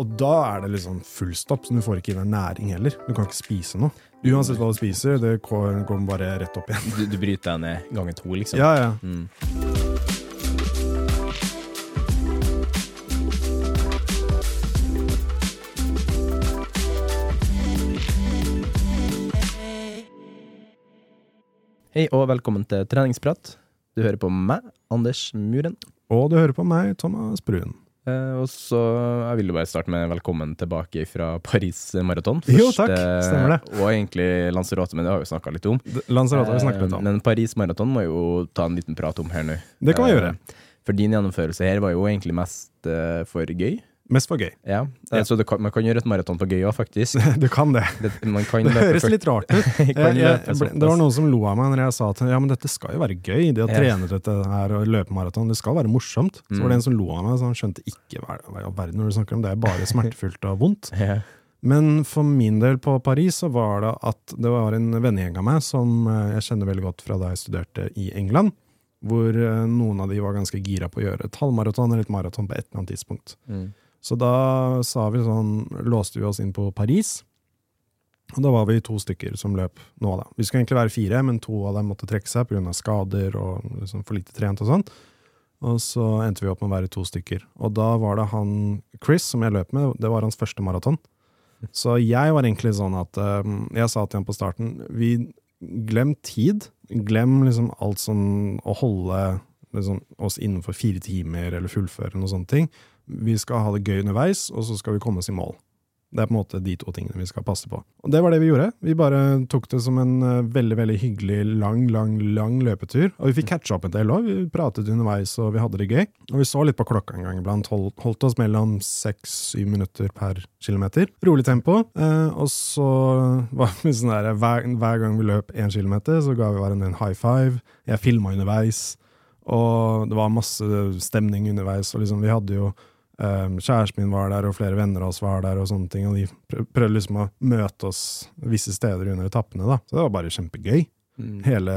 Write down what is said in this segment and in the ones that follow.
Og da er det liksom full stopp, så du får ikke i deg næring heller. Du kan ikke spise noe. Uansett hva du spiser, det går går bare rett opp igjen. Du, du bryter deg ned ganger to, liksom? Ja, ja. Mm. Hei og velkommen til treningsprat. Du hører på meg, Anders Muren. Og du hører på meg, Thomas Brun. Eh, og så Jeg vil jo bare starte med velkommen tilbake fra Paris maraton. Jo, takk. Stemmer det. Og egentlig Lanzarote, men det har vi snakka litt om. Lanzarote har vi snakket litt Eh, om. Men Paris maraton må jo ta en liten prat om her nå. Det kan vi Eh, gjøre. For din gjennomførelse her var jo egentlig mest eh, for gøy. Mest for gøy. Ja, Så det kan, man kan gjøre et maraton på gøy òg, faktisk. Du kan det. Det, man kan Det høres litt rart ut. Jeg, jeg, såpass. det var noen som lo av meg når jeg sa at ja, men dette skal jo være gøy. Det å Ja. trene dette her og løpe maraton, det skal være morsomt. Så Mm. var det en som lo av meg, så han skjønte ikke hva hva i all verden når du snakker om det. er bare smertefullt og vondt. Ja. Men for min del på Paris så var det at det var en vennegjeng av meg som eh, jeg kjenner veldig godt fra da jeg studerte i England, hvor eh, noen av de var ganske gira på å gjøre et halvmaraton eller et maraton på et eller annet tidspunkt. Mm. Så da vi sånn, låste vi oss inn på Paris, og da var vi to stykker som løp nå da. Vi skulle egentlig være fire, men to av dem måtte trekke seg av skader og liksom for lite trent og sånn. Og så endte vi opp med å være to stykker. Og da var det han Chris som jeg løp med, det var hans første maraton. Så jeg var egentlig sånn at eh, Jeg sa til ham på starten vi Glem tid. Glem liksom alt sånn å holde liksom, oss innenfor fire timer eller fullføre noen sånne ting. Vi skal ha det gøy underveis, og så skal vi komme oss i mål. Det er på en måte de to tingene vi skal passe på. Og det var det vi gjorde. Vi bare tok det som en eh, veldig veldig hyggelig lang, lang, lang løpetur. Og vi fikk catcha opp en del òg. Vi pratet underveis, og vi hadde det gøy. Og vi så litt på klokka en gang iblant. Holdt oss mellom seks-syv minutter per kilometer. Rolig tempo. Eh, og så var vi sånn der hver, hver gang vi løp én kilometer, så ga vi hverandre en high five. Jeg filma underveis. Og det var masse stemning underveis. Og liksom, vi hadde jo Um, kjæresten min var der, og flere venner av oss var der, og sånne ting, og de prøvde liksom å møte oss visse steder under etappene. da. Så det var bare kjempegøy, Mm. hele,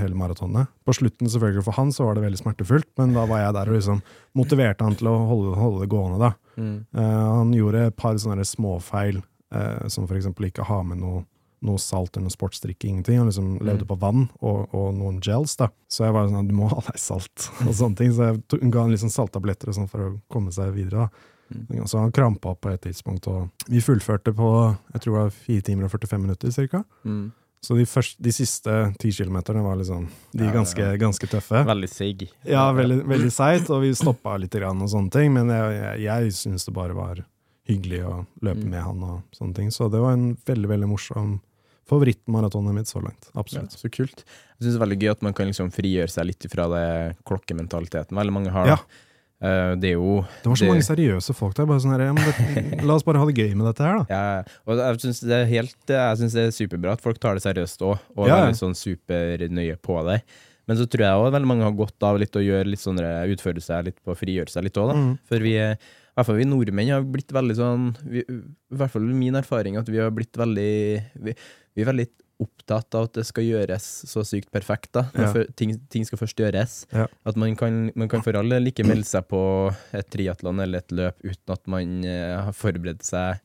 hele maratonet. På slutten, selvfølgelig for han, så var det veldig smertefullt, men da var jeg der og liksom motiverte han til å holde, holde det gående. da. Mm. Uh, han gjorde et par sånne småfeil, uh, som for eksempel ikke ha med noe, noe salt eller noe sportsdrikke, ingenting. Han liksom levde på vann og, og noen gels, da. Så jeg var sånn, du må ha deg salt, og sånne ting. Så jeg tog, ga han liksom salttabletter og sånn for å komme seg videre, da. Så han krampa opp på et tidspunkt, og vi fullførte på jeg tror det var 4 timer og 45 minutter cirka. Mm. Så de, første, de siste ti kilometerne var liksom de Ja, ganske, ganske tøffe. Veldig seig. Ja, veldig, veldig seigt, og vi stoppa litt grann og sånne ting, men jeg, jeg, jeg syns det bare var hyggelig å løpe Mm. med han og sånne ting. Så det var en veldig, veldig morsom favorittmaratonet mitt så langt. Ja, Absolutt. så kult. Jeg syns det er veldig gøy at man kan liksom frigjøre seg litt fra det klokkementaliteten veldig mange har. Ja. da. Eh, det er jo Det var så mange seriøse folk der. Sånn her, ja, det, la oss bare ha det gøy med dette her, da. Ja, og jeg syns det det er superbra at folk tar det seriøst òg, og Ja, er sånn supernøye på det. Men så tror jeg òg veldig mange har godt av litt å gjøre litt sånn utføre seg litt på å frigjøre seg litt òg, da. Mm. For vi, i hvert fall vi nordmenn har blitt veldig sånn vi, I hvert fall min erfaring at vi har blitt veldig Vi, vi er veldig opptatt av at det skal gjøres så sykt perfekt. da Ja. ting, ting skal først gjøres. Ja. At man kan, man kan for all del ikke melde seg på et triatlon eller et løp uten at man uh, har forberedt seg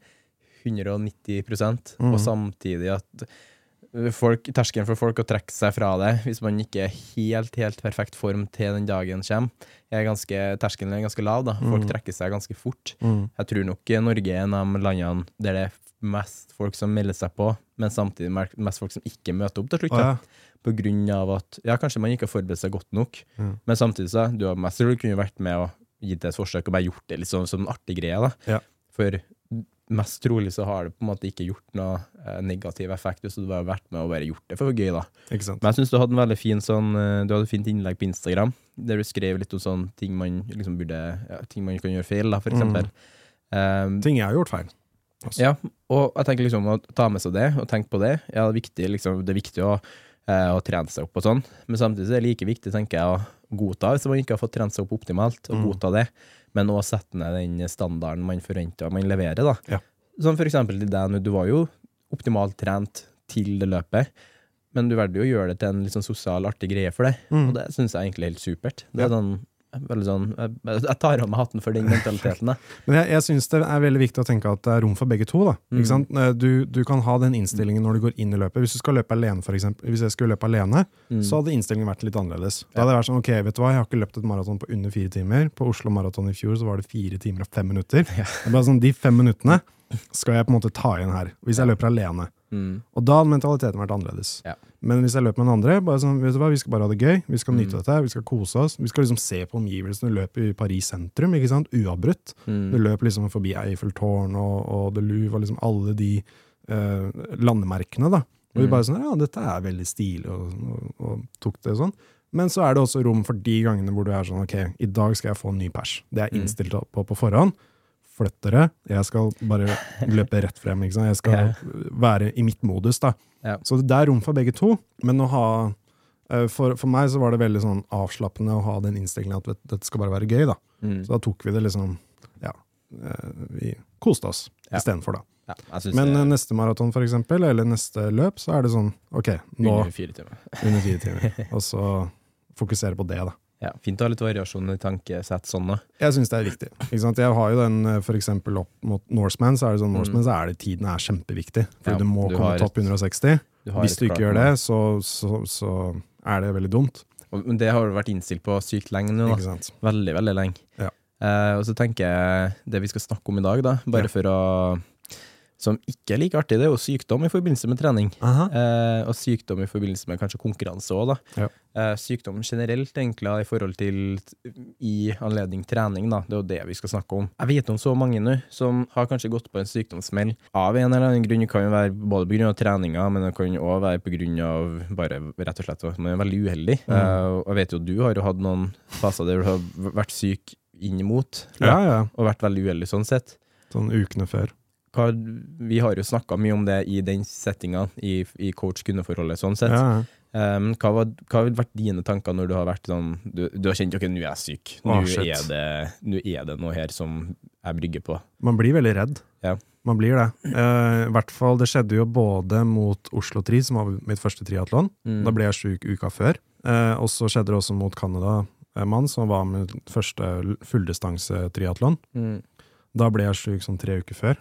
190 mm. og samtidig at folk, terskelen for folk å trekke seg fra det, hvis man ikke er helt helt perfekt form til den dagen kommer, er ganske, terskelen er ganske lav. da Folk mm. trekker seg ganske fort. Mm. Jeg tror nok Norge er en av landene der det er mest folk som melder seg på, men samtidig mest folk som ikke møter opp til slutt. Ja. På grunn av at ja, kanskje man ikke har forberedt seg godt nok, Mm. men samtidig så du har mest trolig kunne vært med og gitt det et forsøk og bare gjort det litt sånn som en artig greie. da Ja. For mest trolig så har det på en måte ikke gjort noe eh, negativ effekt, så du har vært med og bare gjort det for gøy. da Ikke sant. Men jeg syns du hadde en veldig fin sånn eh, Du hadde et fint innlegg på Instagram, der du skrev litt om sånn ting man liksom burde ja, Ting man kan gjøre feil, da, for Mm. eksempel. Um, Ting jeg har gjort feil. Altså. ja, og jeg tenker liksom å ta med seg det, og tenke på det. Ja, det er viktig, liksom, det er viktig å, eh, å trene seg opp og sånn, men samtidig så er det like viktig, tenker jeg, å godta hvis man ikke har fått trent seg opp optimalt, og Mm. godta det, men òg sette ned den standarden man forventer og man leverer, da. Ja. Som for eksempel til deg, nå, du var jo optimalt trent til det løpet, men du valgte jo å gjøre det til en litt sånn sosial, artig greie for deg, Mm. og det syns jeg egentlig er helt supert. Det Ja. er sånn, veldig sånn, jeg, tar av meg hatten for den mentaliteten. Men jeg, jeg syns det er veldig viktig å tenke at det er rom for begge to. da. Mm. Eh, Du, du kan ha den innstillingen når du går inn i løpet. Hvis du skal løpe alene, for eksempel, hvis jeg skulle løpe alene, Mm. så hadde innstillingen vært litt annerledes. Da hadde jeg vært sånn, ok, vet du hva, jeg har ikke løpt et maraton på under fire timer. På Oslo Maraton i fjor så var det fire timer og fem minutter. Det er bare sånn, De fem minuttene skal jeg på en måte ta igjen her, hvis jeg løper alene. Mm. Og da hadde mentaliteten vært annerledes. Ja. Men hvis jeg løper med den andre, bare sånn, vet du hva, vi skal bare ha det gøy, vi skal Mm. nyte dette, vi skal kose oss. Vi skal liksom se på omgivelsene. Du løper i Paris sentrum, ikke sant, uavbrutt. Mm. Du løper liksom forbi Eiffeltårn og, og The Louvre og liksom alle de eh, landemerkene, da. Og vi Mm. bare sånn, ja, dette er veldig stilig, og, og, og tok det sånn. Men så er det også rom for de gangene hvor du er sånn, ok, i dag skal jeg få en ny pers. Det er jeg innstilt på på forhånd. Flytt dere. Jeg skal bare løpe rett frem, ikke sant. Jeg skal Ja. være i mitt modus, da. Ja. Så det er rom for begge to, men å ha eh, for, for meg så var det veldig sånn avslappende å ha den innstillingen at vet, dette skal bare være gøy, da. Mm. Så da tok vi det liksom Ja, eh, vi koste oss Ja. istedenfor, da. Ja, Men det eh, neste maraton, for eksempel, eller neste løp, så er det sånn ok, nå under fire timer. under fire timer. Og så fokusere på det, da. Ja, fint å ha litt variasjon i tankesett sånn da. Jeg syns det er viktig. Jeg har jo den eh, for eksempel opp mot Norseman, så er det sånn Mm. Norseman, så er det tiden er kjempeviktig. For Ja, du må du komme topp 160. Du Hvis du ikke klart gjør det, så, så, så er det veldig dumt. Og- Men det har du vært innstilt på sykt lenge nå, da. Veldig, veldig lenge. Ja. Eh, og så tenker jeg det vi skal snakke om i dag, da, bare for å Som ikke er like artig, det er jo sykdom i forbindelse med trening. Eh, og sykdom i forbindelse med kanskje konkurranse òg. Ja. Eh, sykdom generelt, egentlig, i forhold til i anledning trening, da. Det er jo det vi skal snakke om. Jeg vet om så mange nå som har kanskje gått på en sykdomssmell av en eller annen grunn. Det kan jo være både av treninga, men det kan òg være av bare rett og slett at man er veldig uheldig. Mm. Eh, og jeg vet jo du har jo hatt noen faser der du har vært syk inn imot, Ja, ja. og vært veldig uheldig sånn sett. Sånn ukene før. Hva, vi har jo snakka mye om det i den settinga, i, i coach-kundeforholdet, sånn sett. Ja. Um, hva, var, hva har vært dine tanker når du har vært sånn Du, du har kjent ok, nå er jeg syk. Nå Å, er, det, nå er det noe her som jeg brygger på. Man blir veldig redd. Ja. Man blir det. Uh, I hvert fall, Det skjedde jo både mot Oslo Tri, som var mitt første triatlon. Mm. Da ble jeg sjuk uka før. Uh, og så skjedde det også mot Canada-mann, som var min første fulldistanse-triatlon. Mm. Da ble jeg sjuk sånn tre uker før.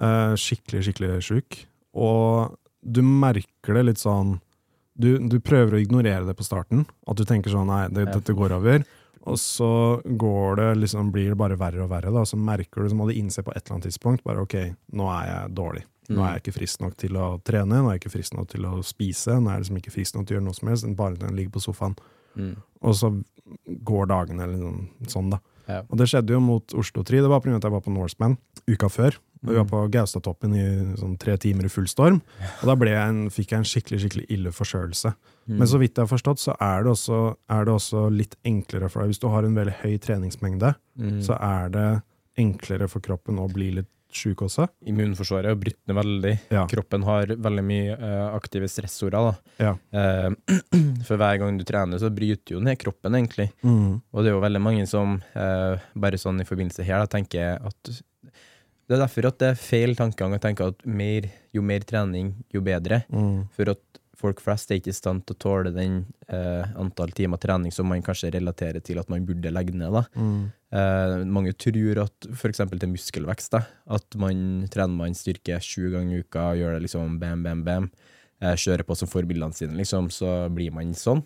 Eh, skikkelig, skikkelig sjuk. Og du merker det litt sånn du, du prøver å ignorere det på starten. At du tenker sånn nei, det, dette går over. Og så går det liksom, blir det bare verre og verre. Da. Så merker du, så må du innse på et eller annet tidspunkt bare ok, nå er jeg dårlig. Nå er jeg ikke frisk nok til å trene, nå er jeg ikke frisk nok til å spise, nå er jeg liksom ikke frisk nok til å gjøre noe som helst, bare til å ligge på sofaen. Mm. Og så går dagene eller noe sånn da. Ja. Og det skjedde jo mot Oslo 3. Det var pga. at jeg var på Norseman uka før. Og vi var Mm. på Gaustatoppen i sånn tre timer i full storm. Og da jeg en, fikk jeg en skikkelig skikkelig ille forkjølelse. Mm. Men så vidt jeg har forstått, så er det, også, er det også litt enklere for deg. Hvis du har en veldig høy treningsmengde, Mm. så er det enklere for kroppen å bli litt sjuk også. Immunforsvaret er brutt veldig. Ja. Kroppen har veldig mye eh, aktive stressorer. Da. Ja. Eh, for hver gang du trener, så bryter jo ned kroppen, egentlig. Mm. Og det er jo veldig mange som eh, bare sånn i forbindelse her da, tenker at Det er derfor at det er feil tankegang å tenke at mer, jo mer trening, jo bedre. Mm. For at folk flest er ikke i stand til å tåle den eh, antall timer trening som man kanskje relaterer til at man burde legge ned. Mm. Eh, mange tror at f.eks. til muskelvekst, da, at man trener man styrke sju ganger i uka, gjør det liksom bam, bam, bam, eh, kjører på som forbildene sine, liksom, så blir man sånn.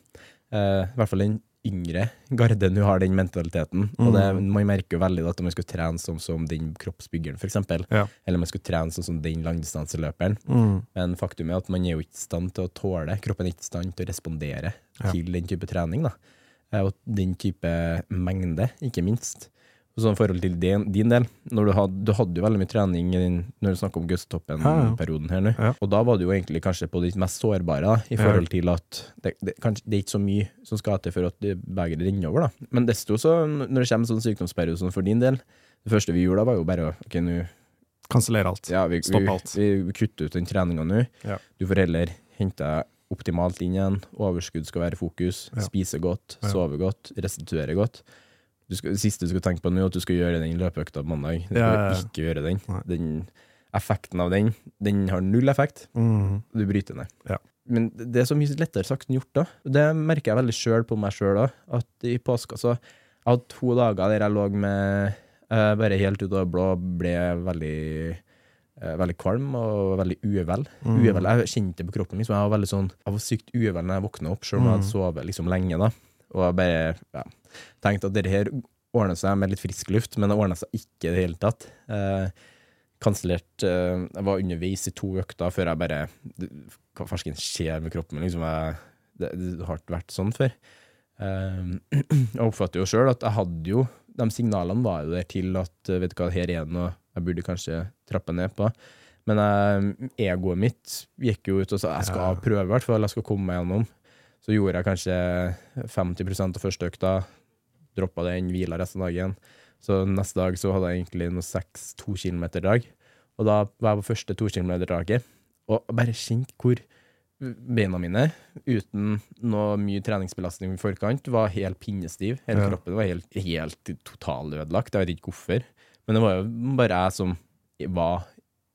Eh, I hvert fall den yngre garden nå har den mentaliteten. Og det, man merker jo veldig at om man skulle trene sånn som den kroppsbyggeren, f.eks., Ja. eller man skulle trene sånn som den langdistanseløperen, Mm. men faktum er at man er jo ikke i stand til å tåle, kroppen er ikke i stand til å respondere Ja. til den type trening, da. Eh, Og den type mengde, ikke minst. Sånn forhold til din, din del, du, had, du hadde jo veldig mye trening din, når du snakker om. Gustoppen-perioden her nå, Ja. og da var du jo egentlig kanskje på ditt mest sårbare, da, i forhold til at det, det, kanskje, det er ikke så mye som skal til for at begeret renner over, da. Men desto så, når det kommer sånn sykdomsperiode sånn for din del, det første vi gjorde da, var jo bare å ok, nå Kansellere alt. ja, vi, Stoppe alt. vi kutter ut den treninga nå. Ja. Du får heller hente optimalt inn igjen. Overskudd skal være fokus. Ja. Spise godt, sove godt, restituere godt. Du skal, det siste du skal tenke på nå, er at du skal gjøre den løpeøkta på mandag. Du skal Ja, ja, ikke gjøre den. Den. Effekten av den, den har null effekt. Mm. Du bryter ned. Ja. Men det er så mye lettere sagt enn gjort, da. Det merker jeg veldig sjøl på meg sjøl. At i påska så Jeg hadde to dager der jeg lå med uh, bare helt ut av det blå, ble veldig uh, veldig kvalm og veldig uvel. Mm. uvel. Jeg kjente det på kroppen. Liksom. Jeg var veldig sånn Jeg var sykt uvel når jeg våkna opp, selv om jeg hadde sovet liksom lenge. da Og jeg bare ja, tenkte at det her ordna seg med litt frisk luft, men det ordna seg ikke i det hele tatt. Eh, Kansellert eh, Jeg var underveis i to økter før jeg bare Hva farsken skjer med kroppen min? Liksom jeg, det, det har ikke vært sånn før. Eh, jeg oppfatter jo sjøl at jeg hadde jo De signalene var jo der til at eh, vet du hva, her er det noe jeg burde kanskje trappe ned på. Men eh, egoet mitt gikk jo ut og sa jeg skal prøve, i hvert fall. Jeg skal komme meg gjennom. Så gjorde jeg kanskje 50% av første økta. Droppa den, hvila resten av dagen. Så neste dag så hadde jeg egentlig noe seks to kilometer dag. Og da var jeg på første to kilometer daget. Og bare kjente hvor beina mine, uten noe mye treningsbelastning i forkant, var helt pinnestiv. Hele Ja. kroppen var helt, helt totalødelagt. Jeg vet ikke hvorfor. Men det var jo bare jeg som var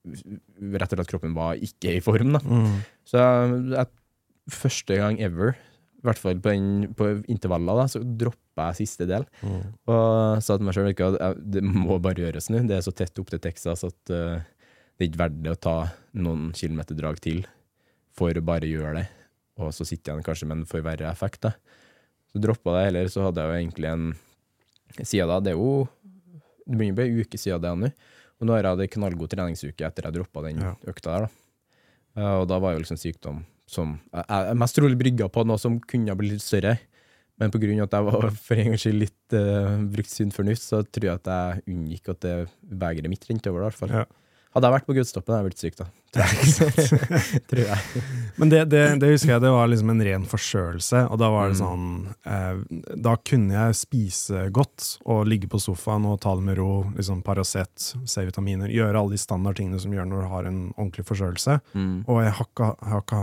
Rett og slett kroppen var ikke i form, da. Mm. Så jeg, første gang ever, i hvert fall på, den, på intervaller, da, så droppa jeg siste del. Mm. Og sa til meg sjøl at det må bare gjøres nå. Det er så tett opp til Texas at uh, det er ikke verdt det å ta noen kilometer drag til for å bare gjøre det. Og så sitter jeg kanskje med en for verre effekt. da. Så droppa det heller, så hadde jeg jo egentlig en Siden da, det er jo Det begynner å bli en uke siden det nå. Og nå har jeg hatt ei knallgod treningsuke etter jeg droppa den Ja. økta der. da. Og da var jo liksom sykdom som Jeg mest trolig brygga på noe som kunne ha blitt litt større. Men av at jeg var for en gangs skyld litt uh, brukt sunn fornuft, så tror jeg at jeg unngikk at det begeret mitt rente over. fall. Ja. Hadde jeg vært på gudstoppen, hadde jeg blitt syk, da. Tror jeg. tror jeg. Men det, det, det husker jeg det var liksom en ren forkjølelse, og da var det Mm. sånn eh, Da kunne jeg spise godt og ligge på sofaen og ta det med ro, liksom Paracet, C-vitaminer, gjøre alle de standardtingene som gjør når du har en ordentlig forkjølelse. Mm. Og jeg har ikke,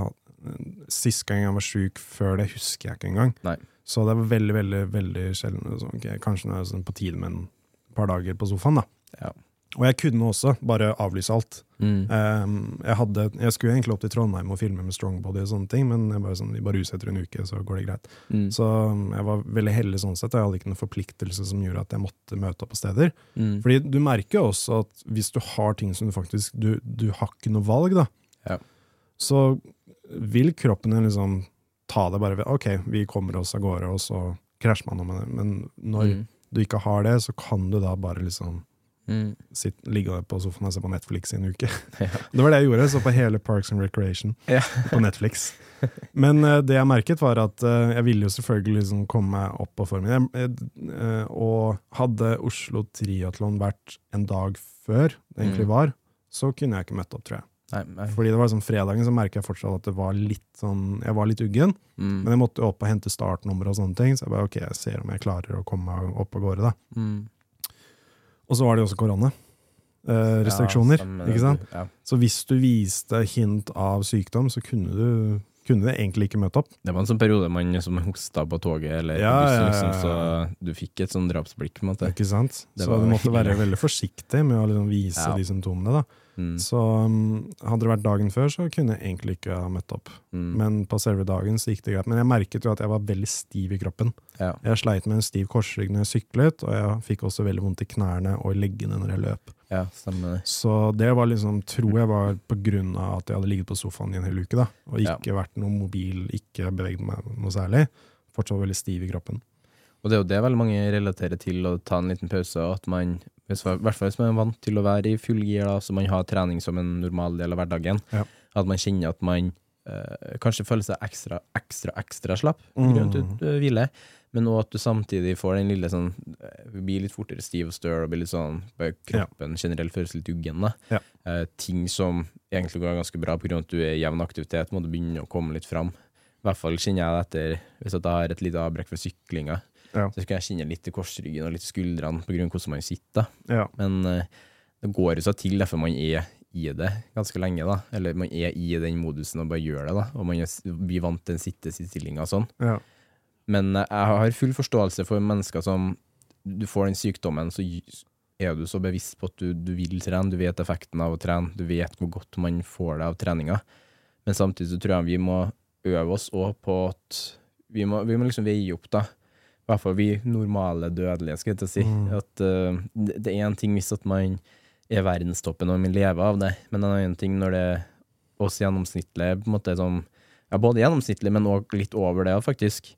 Sist gang jeg var sjuk før det, husker jeg ikke engang. Nei. Så det var veldig, veldig veldig sjelden. Så, okay, kanskje det er sånn på tide med en par dager på sofaen, da. Ja. Og jeg kunne også bare avlyse alt. Mm. Um, jeg, hadde, jeg skulle egentlig opp til Trondheim og filme med Strongbody og sånne ting, men jeg bare sånn, vi bare utsetter en uke, så går det greit. Mm. Så um, jeg var veldig heldig sånn sett, jeg hadde ikke noen forpliktelse som gjorde at jeg måtte møte opp på steder. Mm. Fordi du merker jo også at hvis du har ting som du faktisk Du, du har ikke noe valg, da. Ja. Så vil kroppen din liksom ta det bare ved OK, vi kommer oss av gårde, og så krasjer man med det. Men når Mm. du ikke har det, så kan du da bare liksom Mm. sitt, ligge på sofaen og se på Netflix i en uke. Ja. Det var det jeg gjorde. Så på hele Parks and Recreation Ja. på Netflix. Men uh, det jeg merket, var at uh, jeg ville jo selvfølgelig liksom komme meg opp på formen. Jeg, uh, og hadde Oslo Triatlon vært en dag før det egentlig Mm. var, så kunne jeg ikke møtt opp, tror jeg. Nei, nei. Fordi det var sånn fredagen så merket jeg fortsatt at det var litt sånn Jeg var litt uggen, Mm. men jeg måtte opp og hente startnummer og sånne ting, så jeg bare ok, jeg ser om jeg klarer å komme meg opp av gårde, da. Mm. Og så var det jo også korona. Restriksjoner, stemmer. ikke sant? Ja. Så hvis du viste hint av sykdom, så kunne du, kunne det egentlig ikke møte opp. Det var en sånn periode man som hosta på toget eller Ja, bussen, ja, ja, liksom, så du fikk et sånn drapsblikk, på en måte. Ikke sant? Det Så du måtte være veldig forsiktig med å liksom vise Ja. de symptomene. da. Mm. Så um, hadde det vært dagen før, så kunne jeg egentlig ikke ha møtt opp. Mm. Men på selve dagen så gikk det greit. Men jeg merket jo at jeg var veldig stiv i kroppen. Ja. Jeg sleit med en stiv korsrygg når jeg syklet, og jeg fikk også veldig vondt i knærne og i leggene når jeg løp. ja. Så det var liksom, tror jeg var på grunn av at jeg hadde ligget på sofaen i en hel uke, da, og Ja. ikke vært noe mobil, ikke beveget meg noe særlig. Fortsatt veldig stiv i kroppen. Og det er jo det veldig mange relaterer til, å ta en liten pause, og at man, hvis, I hvert fall hvis man er vant til å være i full gir, da, så man har trening som en normal del av hverdagen, Ja. at man kjenner at man eh, kanskje føler seg ekstra, ekstra, ekstra slapp Mm. grunnet du eh, hvile, men òg at du samtidig får den lille sånn eh, Blir litt fortere stiv og støl, og blir litt sånn Kroppen generelt føles litt uggen. Ja. Eh, ting som egentlig går ganske bra pga. at du er i jevn aktivitet, må du begynne å komme litt fram. I hvert fall kjenner jeg det etter hvis jeg har et lite avbrekk fra syklinga. Ja. Så skal jeg kjenne litt i korsryggen og litt skuldrene på grunn av hvordan man sitter. Ja. Men uh, det går jo seg til derfor man er i det ganske lenge. da. Eller man er i den modusen og bare gjør det. da. Og man blir vant til den sittestillinga og sånn. Ja. Men uh, jeg har full forståelse for mennesker som Du får den sykdommen, så er du så bevisst på at du, du vil trene. Du vet effekten av å trene. Du vet hvor godt man får det av treninga. Men samtidig så tror jeg vi må øve oss òg på at vi må, vi må liksom veie opp, da. I hvert fall vi normale dødelige, skal jeg til å si. Mm. At uh, det, det er en ting hvis at man er verdenstoppen og man lever av det, men en annen ting når det er oss gjennomsnittlige, på en måte som Ja, både gjennomsnittlig, men òg litt over det, faktisk.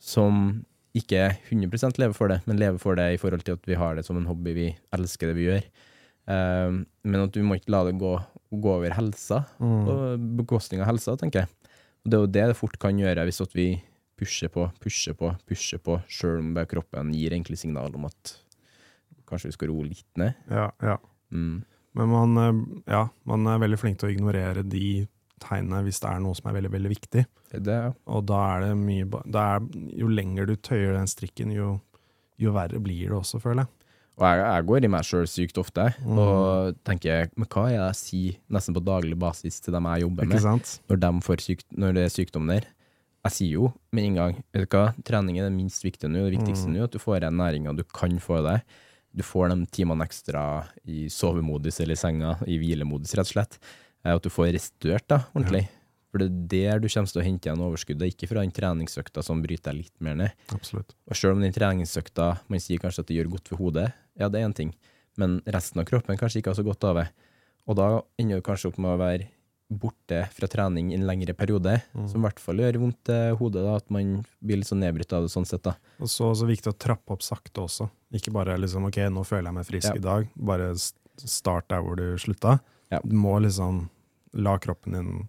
Som ikke 100% lever for det, men lever for det i forhold til at vi har det som en hobby, vi elsker det vi gjør. Uh, men at vi må ikke la det gå, gå over helsa, Mm. på bekostning av helsa, tenker jeg. Og det er jo det det fort kan gjøre hvis at vi pusher på, pushe på, pushe på, sjøl om kroppen gir egentlig signal om at kanskje vi skal roe litt ned. Ja, ja. Mm. Men man, eh, ja, man er veldig flink til å ignorere de tegnene hvis det er noe som er veldig, veldig viktig. Det, ja. Og da er det mye da er, Jo lenger du tøyer den strikken, jo, jo verre blir det også, føler jeg. Og jeg, jeg går i meg sjøl sykt ofte, Mm. og tenker men hva er det jeg sier nesten på daglig basis til dem jeg jobber med, når, de syk, når det er sykdom der? Jeg sier jo med en gang vet du hva, trening er det minst viktige nå. Det viktigste nå er at du får den næringa du kan få deg. Du får de timene ekstra i sovemodus eller i senga, i hvilemodus, rett og slett. Eh, At du får restituert da, ordentlig. For det er der du kommer til å hente igjen overskuddet, ikke fra den treningsøkta som bryter deg litt mer ned. Absolutt. Og selv om den treningsøkta, man sier kanskje at det gjør godt for hodet, ja, det er en ting, men resten av kroppen kanskje ikke har så godt av det. Og da ender du kanskje opp med å være borte fra trening i en lengre periode, som i hvert fall gjør vondt i hodet, da, at man blir litt sånn nedbrutt av det sånn sett. da. Og så er det viktig å trappe opp sakte også. Ikke bare liksom ok, nå føler jeg meg frisk Ja. i dag, bare start der hvor du slutta. Ja. Du må liksom la kroppen din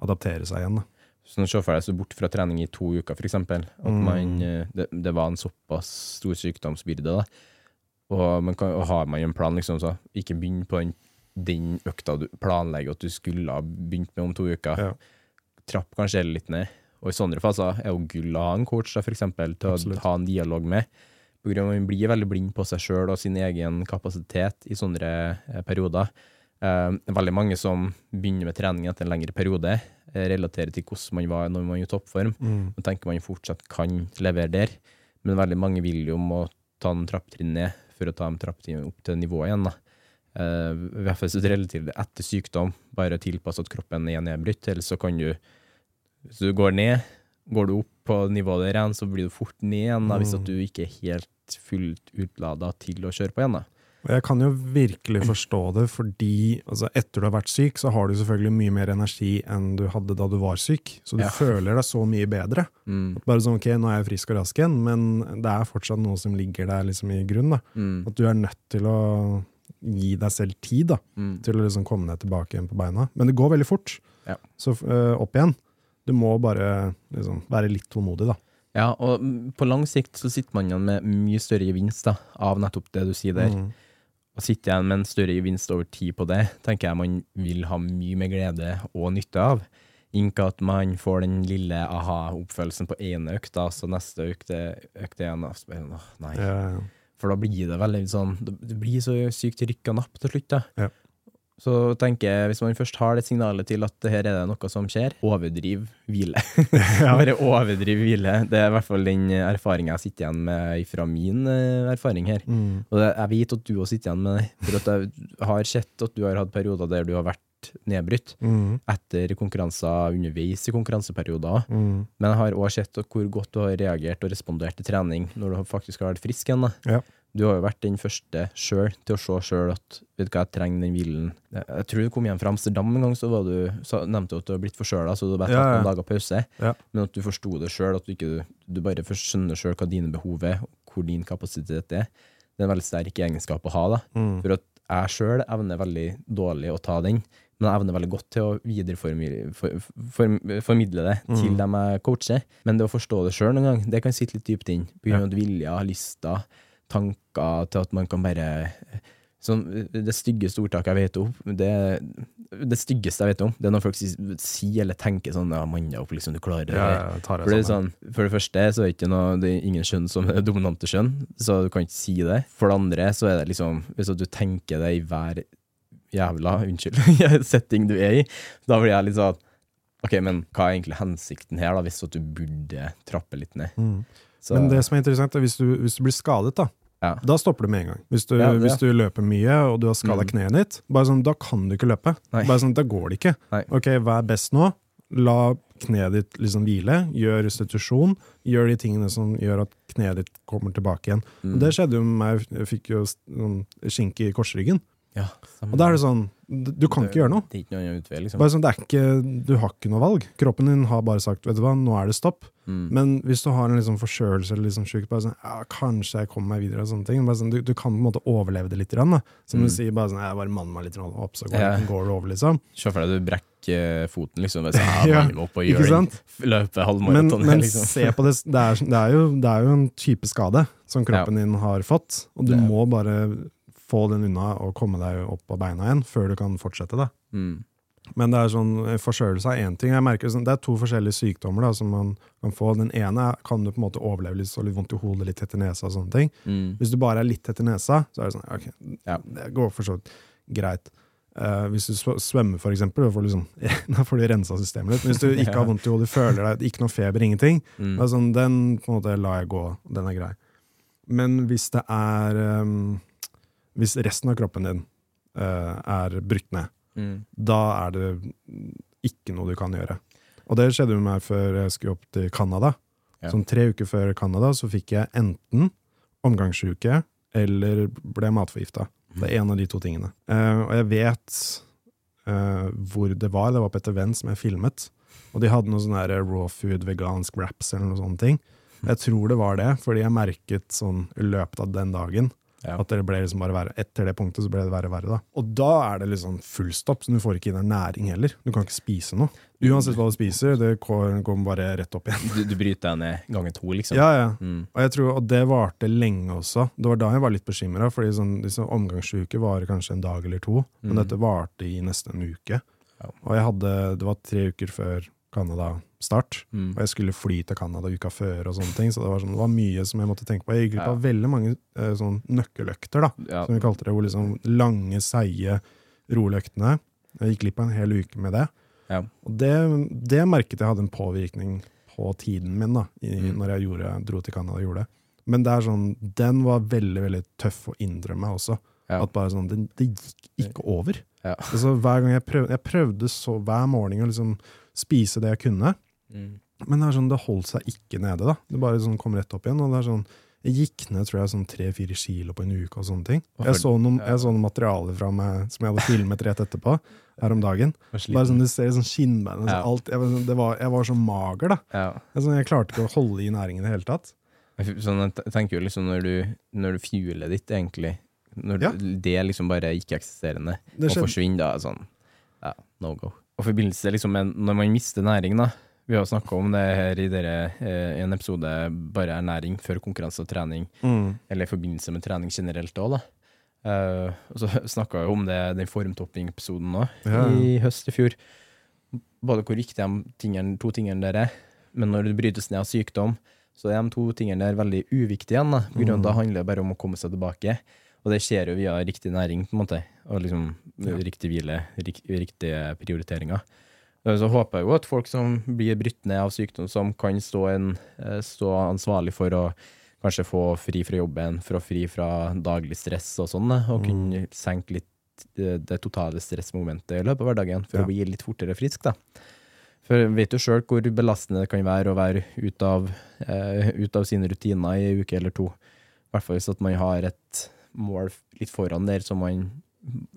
adaptere seg igjen. da. Så se for deg så bort fra trening i to uker, eksempel, at Mm. man, eh, det, det var en såpass stor sykdomsbyrde, da. Og, man kan, og har man en plan, liksom, så ikke begynn på den, den økta du planlegger at du skulle ha begynt med om to uker. Ja. Trapp kanskje litt ned. Og i sånne faser er jo gull å ha en coach, da, for eksempel, til Absolutt. å ha en dialog med. På grunn av at man blir veldig blind på seg sjøl og sin egen kapasitet i sånne eh, perioder. Eh, veldig mange som begynner med trening etter en lengre periode, eh, relaterer til hvordan man var når man var i toppform, Mm. og tenker man fortsatt kan levere der. Men veldig mange vil jo må ta en trapptrinn ned for å ta en trapptrinn opp til nivået igjen. da. Eh, I hvert fall relativt etter sykdom, bare tilpasse at kroppen er brutt. eller så kan du Hvis du går ned, går du opp på nivået der igjen, så blir du fort ned igjen da, hvis at du ikke er helt fullt utlada til å kjøre på igjen. da. Og jeg kan jo virkelig forstå det, fordi altså, etter du har vært syk, så har du selvfølgelig mye mer energi enn du hadde da du var syk. Så du Ja. føler deg så mye bedre. Mm. Bare sånn, ok, nå er jeg frisk og rask igjen, men det er fortsatt noe som ligger der liksom i grunn. Mm. At du er nødt til å gi deg selv tid da, Mm. til å liksom komme deg tilbake igjen på beina. Men det går veldig fort. Ja. Så uh, opp igjen. Du må bare liksom, være litt tålmodig, da. Ja, og på lang sikt så sitter man igjen med mye større gevinst da, av nettopp det du sier der. Mm. Å sitte igjen med en større gevinst over tid på det, tenker jeg man vil ha mye mer glede og nytte av. Ikke at man får den lille aha-oppfølelsen på én økt, da, så neste igjen. og så bare, Nei. Ja, ja. For da blir det veldig sånn Det blir så sykt rykk og napp til slutt, da. Ja. Så tenker jeg, hvis man først har det signalet til at her er det noe som skjer, overdriv hvile. Bare overdriv hvile. Det er i hvert fall den erfaringa jeg sitter igjen med fra min eh, erfaring her. Mm. Og det, jeg vet at du òg sitter igjen med det, for at jeg har sett at du har hatt perioder der du har vært nedbrutt Mm. etter konkurranser underveis i konkurranseperioder. Mm. Men jeg har òg sett hvor godt du har reagert og respondert til trening når du faktisk har vært frisk igjen. Ja. Du har jo vært den første sjøl til å se sjøl at vet du hva, jeg trenger den hvilen. Jeg, tror du kom hjem fra Amsterdam en gang, så var du, så nevnte du at du har blitt forkjøla, så du har bare tatt Ja, ja. noen dager pause. Ja. Men at du forsto det sjøl, at du ikke du bare først skjønner sjøl hva dine behov er, og hvor din kapasitet er. Det er en veldig sterk egenskap å ha. da. Mm. For at jeg sjøl evner veldig dårlig å ta den, men jeg evner veldig godt til å videreformidle for, for, formidle det til Mm. dem jeg coacher. Men det å forstå det sjøl noen gang, det kan sitte litt dypt inn. På grunn av vilja, lyster, tanker til at man kan bare Sånn, det styggeste ordtaket jeg vet om, det, det styggeste jeg vet om, det er når folk sier, sier eller tenker sånn ja, 'mann opp, liksom, du klarer det'. Ja, der». jeg tar det For det, sånn, for det første så er det ikke noe, det er ingen kjønn som er dominante skjønn, så du kan ikke si det. For det andre så er det liksom, hvis du tenker det i hver jævla, unnskyld, setting du er i, da blir jeg litt sånn, ok, men hva er egentlig hensikten her da, hvis du burde trappe litt ned? Mm. Men det som er interessant, er hvis du, hvis du blir skadet, da. Ja. Da stopper du med en gang. Hvis du, Ja, hvis du løper mye og du har skada Mm. kneet ditt, bare sånn, da kan du ikke løpe. Nei. Bare sånn, Da går det ikke. Nei. Ok, Hva er best nå? La kneet ditt liksom hvile, gjør restitusjon, gjør de tingene som gjør at kneet ditt kommer tilbake igjen. Mm. Det skjedde jo med meg, jeg fikk jo sånn skinke i korsryggen. Ja. Og da er det sånn, du kan kan ikke gjøre noe. Det er ikke noen utvei, liksom. Bare sånn, det er ikke, du har ikke noe valg. Kroppen din har bare sagt vet du hva, nå er det stopp. Mm. Men hvis du har en liksom forkjølelse eller liksom syk, bare sånn, ja, kanskje jeg kommer meg videre. og sånne ting. Bare sånn, du, du kan på en måte overleve det litt. Da. Som Mm. du sier, bare sånn, jeg bare manner meg litt opp, så går, Ja. går det over. liksom. Se for deg du brekker foten, liksom. Bare jeg Ja, manner opp og gjør en? Løpe Men, halvmaraton. men liksom. se på det, det er, det, er jo, det er jo en type skade som kroppen din har fått, og du Det må bare få den unna og komme deg opp på beina igjen før du kan fortsette. da. Mm. Men det er sånn, eh, forkjølelse er én ting. Jeg merker sånn, Det er to forskjellige sykdommer da, som man kan få. Den ene kan du på en måte overleve litt, så litt vondt i hodet, litt i nesa og sånne ting. Mm. Hvis du bare er litt i nesa, så er det sånn, ok, Ja. det går for så vidt greit. Uh, hvis du svømmer, for eksempel, da får, du liksom, da får du rensa systemet litt. Men hvis du ikke har vondt i hodet, føler deg ikke noe feber, ingenting, Mm. det er sånn, den på en måte lar jeg gå, den er grei. Men hvis det er ehm, Hvis resten av kroppen din uh, er brutt ned, Mm. da er det ikke noe du kan gjøre. Og det skjedde med meg før jeg skulle opp til Canada. Ja. Sånn tre uker før Canada så fikk jeg enten omgangssjuke eller ble matforgifta. Det er en av de to tingene. Uh, og jeg vet uh, hvor det var. Det var på et event som jeg filmet. Og de hadde noe sånn raw food, vegansk wraps eller noe sånne ting. Jeg tror det var det, fordi jeg merket sånn i løpet av den dagen Ja. at det ble liksom bare verre. Etter det punktet så ble det verre og verre. da. Og da er det liksom full stopp, så du får ikke i deg næring heller. Du kan ikke spise noe. Uansett hva du spiser, det går går bare rett opp igjen. Du, du bryter deg ned ganger to, liksom. Ja, ja. Mm. Og jeg tror, og det varte lenge også. Det var da jeg var litt bekymra, fordi sånn, liksom, omgangsuker varer kanskje en dag eller to. Men Mm. dette varte i nesten en uke. Ja. Og jeg hadde, det var tre uker før Canada-start. Mm. Og jeg skulle fly til Canada uka før, og sånne ting, så det var, sånn, det var mye som jeg måtte tenke på. Jeg gikk glipp av veldig mange eh, sånn nøkkeløkter, da, Ja. som vi kalte det. Hvor liksom lange, seige roløktene. Jeg gikk glipp av en hel uke med det. Ja. Og det, det merket jeg hadde en påvirkning på tiden min, da, i, Mm. når jeg gjorde, dro til Canada og gjorde det. Men det er sånn, den var veldig veldig tøff å innrømme også. Ja. At bare sånn, det, det gikk ikke over. Ja. Altså, hver gang jeg prøvde, jeg prøvde så hver morgen å liksom spise det jeg kunne, Mm. men det er sånn, det holdt seg ikke nede. da. Det bare sånn kom rett opp igjen. og det er sånn, Jeg gikk ned tror jeg, sånn tre-fire kilo på en uke og sånne ting. Jeg så noen, jeg så noen materialer fra meg som jeg hadde filmet rett etterpå, her om dagen. Bare sånn, Du ser sånn skinnbein Ja. alt, jeg, sånn- det var, jeg var så mager, da. Ja. Sånn, jeg klarte ikke å holde i næringen i det hele tatt. Sånn, jeg tenker jo liksom når du, når du fuelet ditt, egentlig Når Ja. det er liksom bare ikke-eksisterende, og forsvinner, da er det sånn Ja, no go. Og forbindelse liksom med når man mister næring, da. Vi har snakka om det her i, dere, eh, i en episode, bare ernæring før konkurranse og trening, eller i forbindelse med trening generelt òg, da. Eh, og så snakka vi om det, den formtopping-episoden òg, Ja. i høst i fjor. Både hvor viktig de tingene, to tingene der er, men når det brytes ned av sykdom, så er de to tingene der veldig uviktige igjen. Da, på grunn av Mm. Da handler det bare om å komme seg tilbake. Og det skjer jo via riktig næring, på en måte. Og liksom Ja. riktig hvile, rik, riktige prioriteringer. Eh, Så håper jeg jo at folk som blir brutt ned av sykdom, som kan stå, en, eh, stå ansvarlig for å kanskje få fri fra jobben, for å fri fra daglig stress og sånn, og kunne senke litt det, det totale stressmomentet i løpet av hverdagen, for Ja. å bli litt fortere frisk, da. For vet jo sjøl hvor belastende det kan være å være ute av, eh, ut av sine rutiner i en uke eller to. I hvert fall hvis man har et mål litt foran der som man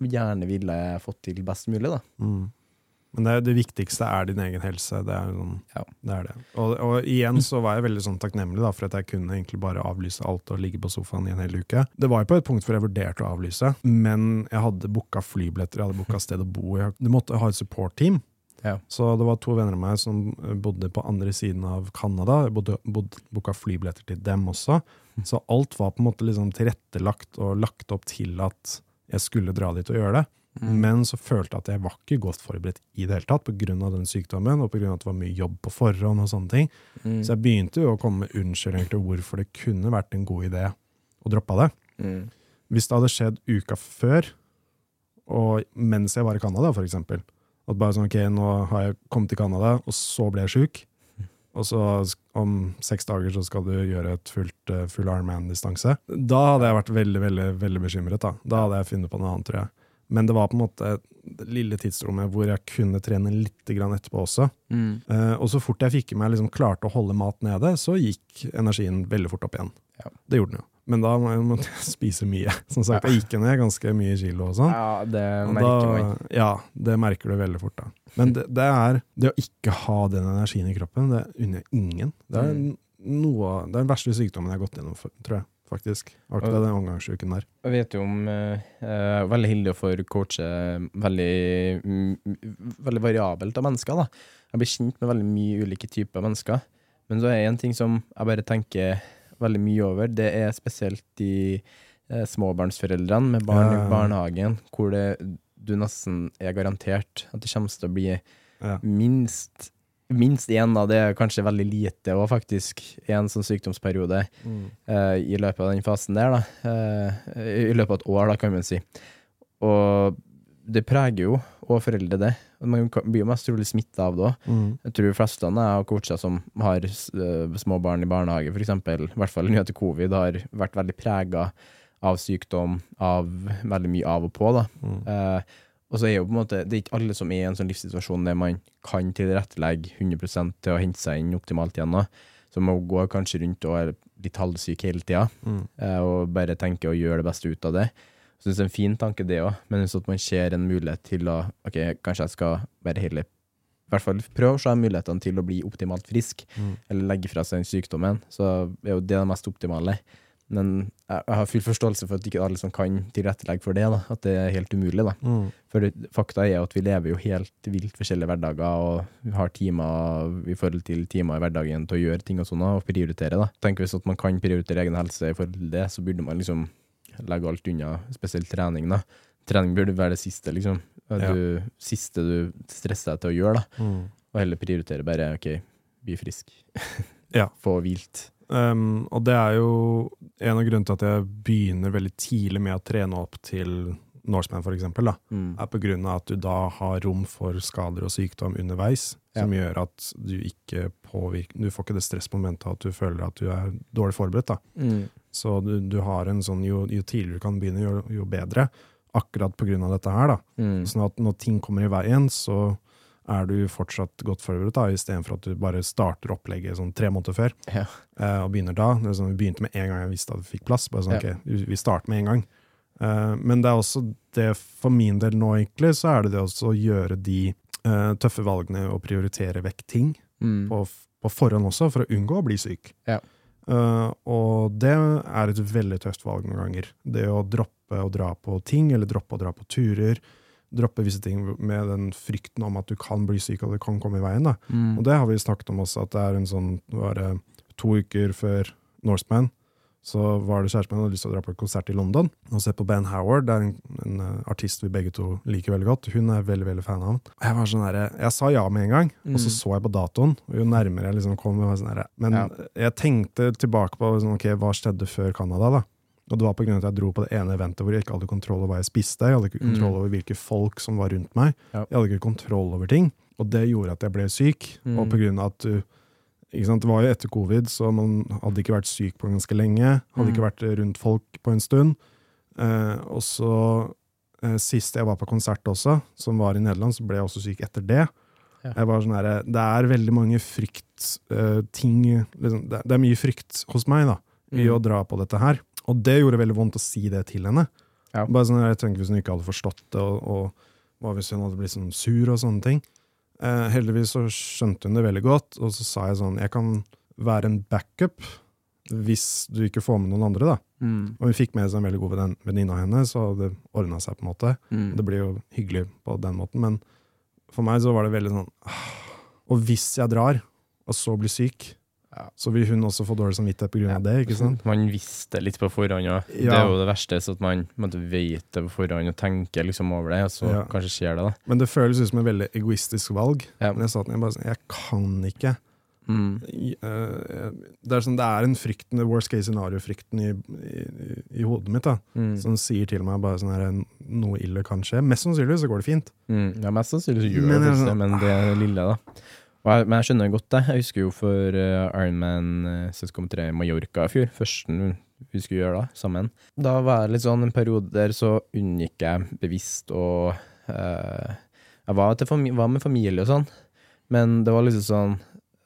gjerne ville fått til best mulig, da. Mm. Men det, det viktigste er din egen helse. Det er, sånn, Ja. det, er det. Og, og igjen så var jeg veldig sånn takknemlig da, for at jeg kunne egentlig bare avlyse alt og ligge på sofaen i en hel uke. Det var jo på et punkt hvor jeg vurderte å avlyse, men jeg hadde booka flybilletter, jeg hadde booka sted å bo. Jeg, du måtte ha et support-team. Ja. Så det var to venner av meg som bodde på andre siden av Canada. Jeg bodde, bodde, booka flybilletter til dem også. Så alt var på en måte liksom tilrettelagt og lagt opp til at jeg skulle dra dit og gjøre det. Men så følte jeg at jeg var ikke godt forberedt i det hele tatt pga. den sykdommen, og pga. at det var mye jobb på forhånd. og sånne ting. Mm. Så jeg begynte jo å komme med unnskyldninger til hvorfor det kunne vært en god idé å droppe det. Mm. Hvis det hadde skjedd uka før, og mens jeg var i Canada, eksempel, at bare sånn, ok, nå har jeg kommet til Canada, og så ble jeg sjuk, og så om seks dager så skal du gjøre et fullt, eh, full Ironman-distanse. Da hadde jeg vært veldig, veldig, veldig bekymret. Da Da hadde jeg funnet på noe annet, tror jeg. Men det var på en måte det lille tidsrommet hvor jeg kunne trene litt grann etterpå også. Mm. Uh, og så fort jeg fikk i meg liksom klarte å holde mat nede, så gikk energien veldig fort opp igjen. Ja. Det gjorde den jo. Men da måtte jeg spise mye. Som sagt, jeg gikk ned ganske mye kilo og sånn. Ja, det merker da, man. Ja, det merker du veldig fort da. Men det, det er det å ikke ha den energien i kroppen, det unner ingen. Det er, Mm. noe, det er den verste sykdommen jeg har gått gjennom, tror jeg, faktisk. Akkurat den omgangsuken der. Jeg vet jo om eh, eh, Veldig heldig å få coache veldig, mm, veldig variabelt av mennesker. da. Jeg blir kjent med veldig mye ulike typer mennesker. Men så er det en ting som jeg bare tenker veldig mye over. Det er spesielt de eh, småbarnsforeldrene med barn i barnehagen, hvor det, du nesten er garantert at det kommer til å bli minst Minst én av det er kanskje veldig lite og faktisk, en sånn sykdomsperiode eh, i løpet av den fasen der, da. Eh, I løpet av et år, da, kan man si. Og det preger jo og foreldre det. Man blir jo mest trolig smitta av det òg. Mm. Jeg tror de fleste har coacher som har eh, små barn i barnehage, f.eks., i hvert fall etter covid, har vært veldig prega av sykdom, av veldig mye av og på. da. Mm. Eh, og så er jo på en måte, Det er ikke alle som er i en sånn livssituasjon der man kan tilrettelegge 100 til å hente seg inn optimalt igjen. da. Så man går kanskje rundt og er litt halvsyk hele tida, Mm. eh, og bare tenker å gjøre det beste ut av det. Så synes det er en fin tanke, det òg, men hvis at man ser en mulighet til å Ok, kanskje jeg skal være heller i hvert fall prøve å se mulighetene til å bli optimalt frisk, Mm. eller legge fra seg den sykdommen, så er jo det det mest optimale. Men jeg, har full forståelse for at ikke alle som kan tilrettelegge for det, da, at det er helt umulig. da. Mm. For fakta er at vi lever jo helt vilt forskjellige hverdager, og vi har timer i forhold til timer i hverdagen til å gjøre ting og sånn, og prioritere. da. Tenk Hvis at man kan prioritere egen helse i forhold til det, så burde man liksom legge alt unna, spesielt trening. da. Trening burde være det siste, liksom. Det Ja. Du, siste du stresser deg til å gjøre, da. Mm. Og heller prioritere bare OK, bli frisk. Ja. Få hvilt. Um, og det er jo en av grunnene til at jeg begynner veldig tidlig med å trene opp til Norseman, da, Mm. er av at du da har rom for skader og sykdom underveis, som gjør at du ikke påvirker Du får ikke det stressmomentet at du føler at du er dårlig forberedt. da. Mm. Så du, du har en sånn jo, jo tidligere du kan begynne, jo, jo bedre. Akkurat av dette her, da. Mm. Sånn at når ting kommer i veien, så er du fortsatt godt forberedt, da, istedenfor at du bare starter opplegget sånn tre måneder før. Ja. eh, og begynner da. Det er sånn, vi begynte med en gang jeg visste at vi fikk plass. Bare sånn, Ja. ok, vi vi starter med en gang. Eh, men det er også det for min del nå, egentlig, så er det det også å gjøre de eh, tøffe valgene og prioritere vekk ting Mm. på, på forhånd også, for å unngå å bli syk. Ja. Eh, og det er et veldig tøft valg noen ganger. Det å droppe å dra på ting, eller droppe å dra på turer. Droppe visse ting med den frykten om at du kan bli syk og det kan komme i veien. Da. Mm. Og det har vi snakket om også, at det er en sånn bare to uker før Norseman, så var det kjæresten min hadde lyst til å dra på konsert i London og se på Ben Howard. Det er en, en eh, artist vi begge to liker veldig godt. Hun er veldig veldig fan av ham. Jeg var sånn der, jeg sa ja med en gang, og så så jeg på datoen. Og jo nærmere jeg liksom kom, var sånn der, Men Ja. jeg tenkte tilbake på sånn, ok, hva skjedde før Canada. da? Og det var av at jeg dro på det ene eventet hvor jeg ikke hadde kontroll over hva jeg spiste. Jeg hadde ikke kontroll over hvilke folk som var rundt meg. Ja. Jeg hadde ikke kontroll over ting. Og det gjorde at jeg ble syk. Og på grunn av at du? Det var jo etter covid, så man hadde ikke vært syk på ganske lenge. Hadde ikke vært rundt folk på en stund. Eh, og så eh, Sist jeg var på konsert også, som var i Nederland, så ble jeg også syk etter det. Ja. Jeg var sånn her, Det er veldig mange fryktting liksom, det, det er mye frykt hos meg da, i Mm. å dra på dette her. Og det gjorde veldig vondt å si det til henne. Ja. Bare sånn, jeg tenker Hvis hun ikke hadde forstått det, og, og hva hvis hun hadde blitt sånn sur og sånne ting. Eh, heldigvis så skjønte hun det veldig godt, og så sa jeg sånn Jeg kan være en backup hvis du ikke får med noen andre, da. Mm. Og hun fikk med seg en veldig god venninne av henne, så det ordna seg på en måte. Mm. Det blir jo hyggelig på den måten, men for meg så var det veldig sånn. Og hvis jeg drar, og så blir syk, Ja. så vil hun også få dårlig samvittighet på grunn av det, ikke sant? Man visste litt på forhånd, ja. Det er jo det verste, så at man måtte vite vet det på forhånd og tenker liksom over det, og så Ja. kanskje skjer det, da. Men det føles ut som et veldig egoistisk valg. Ja. Men jeg sa til henne bare sånn, jeg kan ikke. Mm. Eh, Det er, sånn, det er en frykten, det worst case scenario-frykten i, i, i hodet mitt, da, Mm. som sier til meg bare sånn her, noe ille kan skje. Mest sannsynlig så går det fint. Mm. Ja, mest sannsynlig så gjør Men det det, men det er lille, da. Og jeg, men jeg skjønner godt det. Jeg husker jo for uh, Ironman uh, CSKM3 i Mallorca i fjor, første vi skulle gjøre da, sammen. Da var det litt sånn en periode der så unngikk jeg bevisst å uh, Jeg var, var med familie og sånn, men det var liksom sånn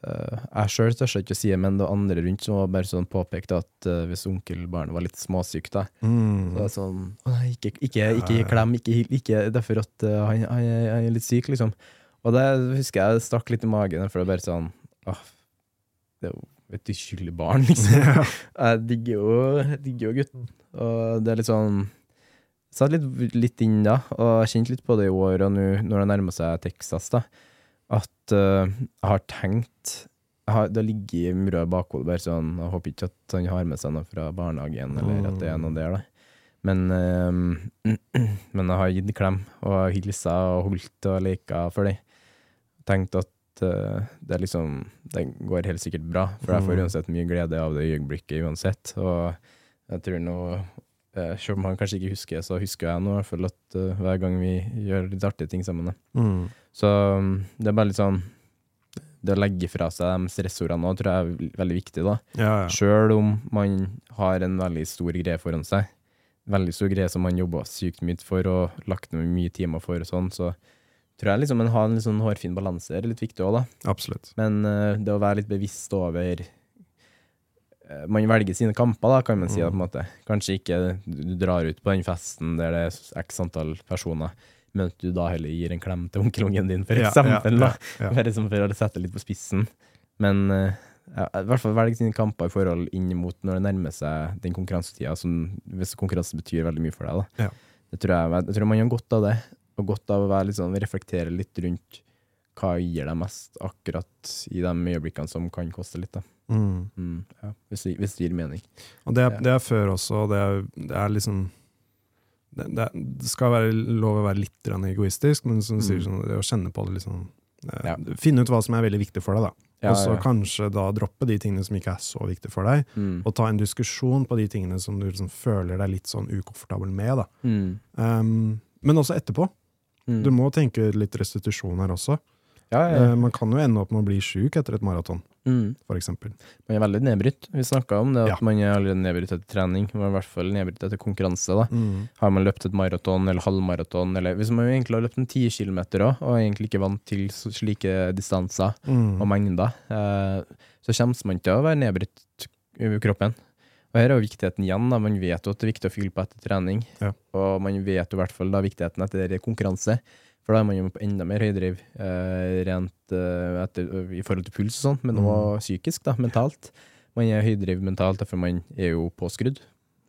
uh, Jeg sjøl tør ikke å si det, men det var andre rundt som var bare sånn påpekte at uh, hvis onkelbarnet var litt småsykt, da, Mm. så det er sånn Å nei, ikke, ikke, ikke klem, ikke, ikke derfor at han, han, han er litt syk, liksom. Og det husker jeg stakk litt i magen, for det er bare sånn Åh, det er jo et uskyldig barn, liksom. Jeg digger jo, digger jo gutten. Og det er litt sånn Satt litt, litt inn da, og jeg kjente litt på det i år, og nå når det nærmer seg Texas, da, at uh, jeg har tenkt jeg har, Det ligger i mura i bakhodet, bare sånn Jeg håper ikke at han har med seg noe fra barnehagen, eller at det er noe der, da. Men, eh, men jeg har gitt klem, og hilsa og holdt og leka for dem. Tenkt at eh, det liksom Det går helt sikkert bra, for jeg får Mm. uansett mye glede av det øyeblikket uansett. Og jeg tror nå eh, Selv om han kanskje ikke husker, så husker jeg nå i hvert fall at uh, hver gang vi gjør litt artige ting sammen. Mm. Så um, det er bare litt sånn Det å legge fra seg de stressordene nå, tror jeg er veldig viktig. da. Ja, ja. Sjøl om man har en veldig stor greie foran seg, veldig stor greie som man jobber sykt mye for og lagt ned mye timer for, og sånn, så tror jeg liksom en har en sånn hårfin balanse er litt viktig òg, da. Absolutt. Men uh, det å være litt bevisst over uh, Man velger sine kamper, da, kan man si. da, på en måte. Kanskje ikke du drar ut på den festen der det er x antall personer, men at du da heller gir en klem til onkelungen din, for eksempel. ja, ja, ja. Bare som for å sette litt på spissen. Men ja, i hvert fall velge sine kamper i forhold inn mot når det nærmer seg den konkurransetida, som hvis konkurranse betyr veldig mye for deg. da. Ja. Det tror jeg, jeg tror man har godt av det, og godt av å være litt sånn, reflektere litt rundt hva gir deg mest akkurat i de øyeblikkene som kan koste litt. da. Mm. Mm, ja, hvis, det, hvis det gir mening. Og det er, det er før også, og det er, det er liksom det, det, skal være lov å være litt egoistisk, men som du sier, Mm. sånn, det å kjenne på det liksom eh, Ja. Finne ut hva som er veldig viktig for deg, da. Ja, og så kanskje da droppe de tingene som ikke er så viktige for deg, Mm. og ta en diskusjon på de tingene som du liksom føler deg litt sånn ukomfortabel med. da. Mm. Um, men også etterpå. Mm. Du må tenke litt restitusjon her også. ja, ja. ja. man kan jo ende opp med å bli sjuk etter et maraton, Mm. eksempel. Man er veldig nedbrutt. Vi snakka om det, at man er allerede nedbrutt etter trening. Man er i hvert fall nedbrutt etter konkurranse. Mm. Har man løpt et maraton eller halvmaraton, eller hvis man egentlig har løpt en ti kilometer òg, og er egentlig ikke vant til slike distanser Mm. og mengder, eh, så kommer man til å være nedbrutt i kroppen. Og her er jo viktigheten igjen. da, Man vet jo at det er viktig å fylle på etter trening, Ja. og man vet jo i hvert fall da viktigheten etter konkurranse. For da er man jo på enda mer høydriv eh, rent eh, etter, i forhold til puls og sånn, men også psykisk, da, mentalt. Man er høydriv mentalt, derfor man er jo påskrudd.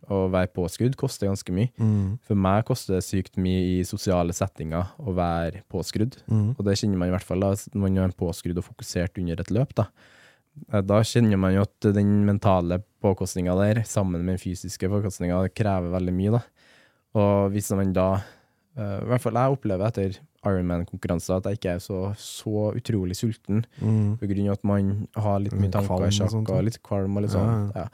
Å være påskrudd koster ganske mye. Mm. For meg koster det sykt mye i sosiale settinger å være påskrudd. Mm. Og det kjenner man i hvert fall da, når man er påskrudd og fokusert under et løp. Da, Eh, da kjenner man jo at den mentale påkostninga der, sammen med den fysiske påkostninga, krever veldig mye, da. Og hvis man da uh, I hvert fall jeg opplever etter Ironman-konkurranser at jeg ikke er så, så utrolig sulten, Mm. på grunn av at man har litt mye tanker i sjakk og litt kvalm og litt Ja, sånn. ja. Ja.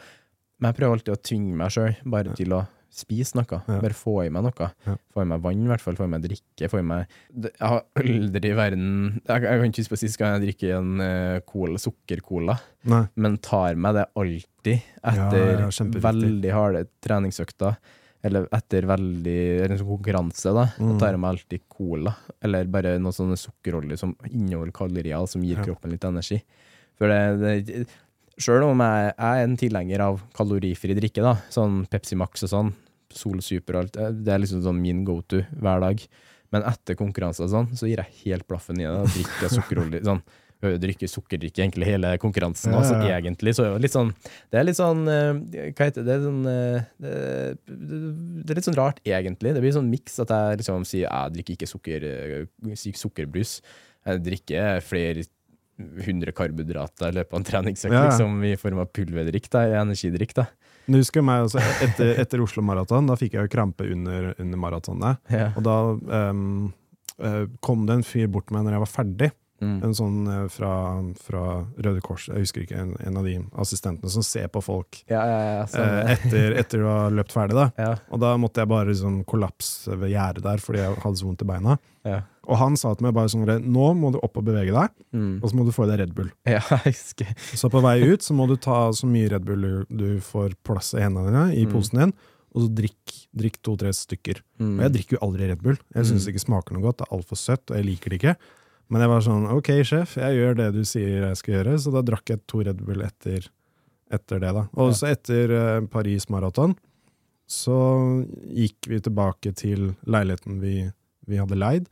Men jeg prøver alltid å tvinge meg sjøl, bare Ja. til å spise noe. Ja. Bare få i meg noe. Ja. Få i meg vann, i hvert fall. Få i meg drikke. Få i meg Jeg har aldri i verden Jeg, jeg kan ikke huske på sist gang jeg drikker en uh, cola, sukkercola, men tar meg det alltid etter ja, veldig harde treningsøkter. Eller etter veldig eller en sånn konkurranse, da. Mm. Tar jeg meg alltid cola. Eller bare noen sånne sukkerolje som inneholder kalorier, som gir kroppen litt energi. For det, det Sjøl om jeg, jeg er en tilhenger av kalorifri drikke, da, sånn Pepsi Max og sånn, Sol Super og alt, det er liksom sånn min go to hver dag. Men etter konkurranser og sånn, så gir jeg helt blaffen i det. og drikker sukkerolje sånn. drikke sukkerdrikke egentlig hele konkurransen. Ja, ja, ja. egentlig så litt sånn Det er litt sånn eh, Hva heter det? Sånn, eh, det, det er litt sånn rart, egentlig. Det blir sånn miks at jeg liksom sier jeg drikker ikke sukker, eh, sukkerbrus. Jeg drikker flere hundre karbohydrater i løpet av en treningsøkt, liksom, i form av pulverdrikk, da, energidrikk. da. Du husker meg også, etter, etter Oslo Maraton, da fikk jeg jo krampe under, under maratonet. Ja. Og da eh, kom det en fyr bort til meg når jeg var ferdig. Mm. En sånn eh, fra, fra Røde Kors, jeg husker ikke, en, en av de assistentene som ser på folk Ja, ja, sånn, eh, etter, etter du har løpt ferdig. da. Og da måtte jeg bare liksom kollapse ved gjerdet der fordi jeg hadde så vondt i beina. ja. Og han sa til meg bare sånn Nå må du opp og bevege deg, Mm. og så må du få i deg Red Bull. ja. Så på vei ut så må du ta så mye Red Bull du, får plass i hendene dine, i Mm. posen din, og så drikk, drikk to-tre stykker. Mm. Og jeg drikker jo aldri Red Bull. Jeg syns Mm. det ikke smaker noe godt, det er altfor søtt, og jeg liker det ikke. Men jeg var sånn OK, sjef, jeg gjør det du sier jeg skal gjøre, så da drakk jeg to Red Bull etter, etter det, da. Og så etter eh, Paris Maraton så gikk vi tilbake til leiligheten vi, vi hadde leid,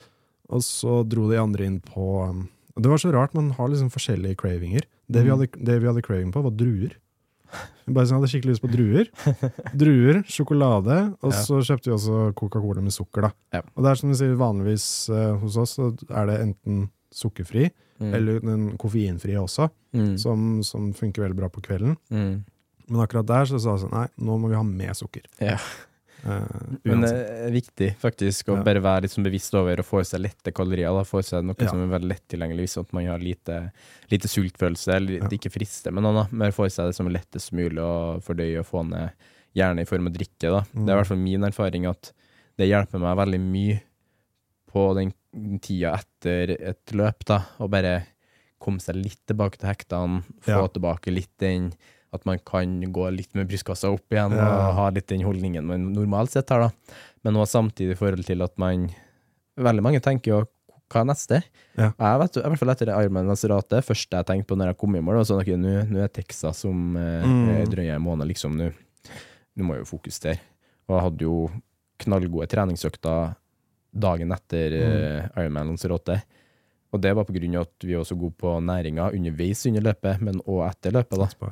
og så dro de andre inn på um, Det var så rart, man har liksom forskjellige cravinger. Det vi Mm. hadde, det vi hadde craving på, var druer. Vi bare sånn, hadde skikkelig lyst på druer. Druer, sjokolade, og Ja. så kjøpte vi også Coca-Cola med sukker. da. Ja. Og det er som du sier, vanligvis uh, hos oss så er det enten sukkerfri, Mm. eller den koffeinfrie også, Mm. som, som funker veldig bra på kvelden. Mm. Men akkurat der så sa jeg sånn, nei, nå må vi ha med sukker. Ja. Eh, Men det er viktig faktisk å Ja. bare være litt sånn bevisst over å få i seg lette kalorier. Da. Få i seg noe Ja. som er veldig lett tilgjengelig, hvis man har lite, lite sultfølelse, eller Ja. ikke frister med noe, men få i seg det som er lettest mulig å fordøye og få ned, gjerne i form av drikke. Da. Det er i Mm. hvert fall min erfaring at det hjelper meg veldig mye på den tida etter et løp, da, å bare komme seg litt tilbake til hektene, få tilbake litt den at man kan gå litt med brystkassa opp igjen Ja. og ha litt den holdningen man normalt sett har, da. Men også samtidig i forhold til at man Veldig mange tenker jo hva er neste? Ja. Jeg vet, i hvert fall etter Ironman Lanzarote, første jeg tenkte på når jeg kom i mål, var sånn ok, nå er Texas om eh, Mm. drøye en måned, liksom. Nå må jeg jo fokusere. Og jeg hadde jo knallgode treningsøkter dagen etter Mm. eh, Ironman Lanzarote. Og det var på grunn av at vi var så gode på næringa underveis under løpet, men òg etter løpet. da.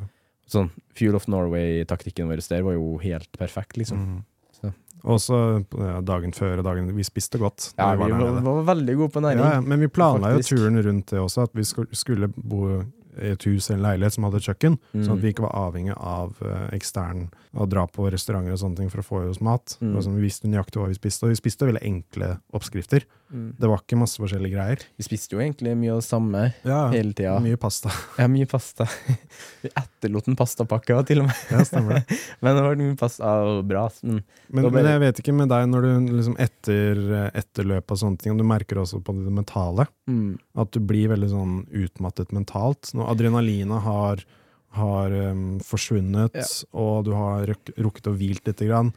Sånn, Fuel of Norway-taktikken vår der var jo helt perfekt, liksom. Mm. Så. Og så ja, dagen før og dagen Vi spiste godt. Ja, vi der var, var veldig gode på næring. Ja, men vi planla jo turen rundt det også, at vi skulle bo i et hus eller en leilighet som hadde kjøkken, Mm. sånn at vi ikke var avhengig av eh, ekstern å dra på restauranter og sånne ting for å få i oss mat. Mm. Sånn, vi visste nøyaktig hva vi spiste, og vi spiste veldig enkle oppskrifter. Mm. Det var ikke masse forskjellige greier. Vi spiste jo egentlig mye av det samme Ja, hele tida. Mye pasta. Ja, mye pasta. Vi etterlot en pastapakke til og med. Ja, stemmer det. Men det var mye pasta og bra. Men Men, bare- men jeg vet ikke med deg, når du liksom etter etterløp og sånne ting, og du merker også på det mentale, mm, at du blir veldig sånn utmattet mentalt. Når adrenalinet har, har um, forsvunnet, Ja. og du har rukket å hvilt litt, grann,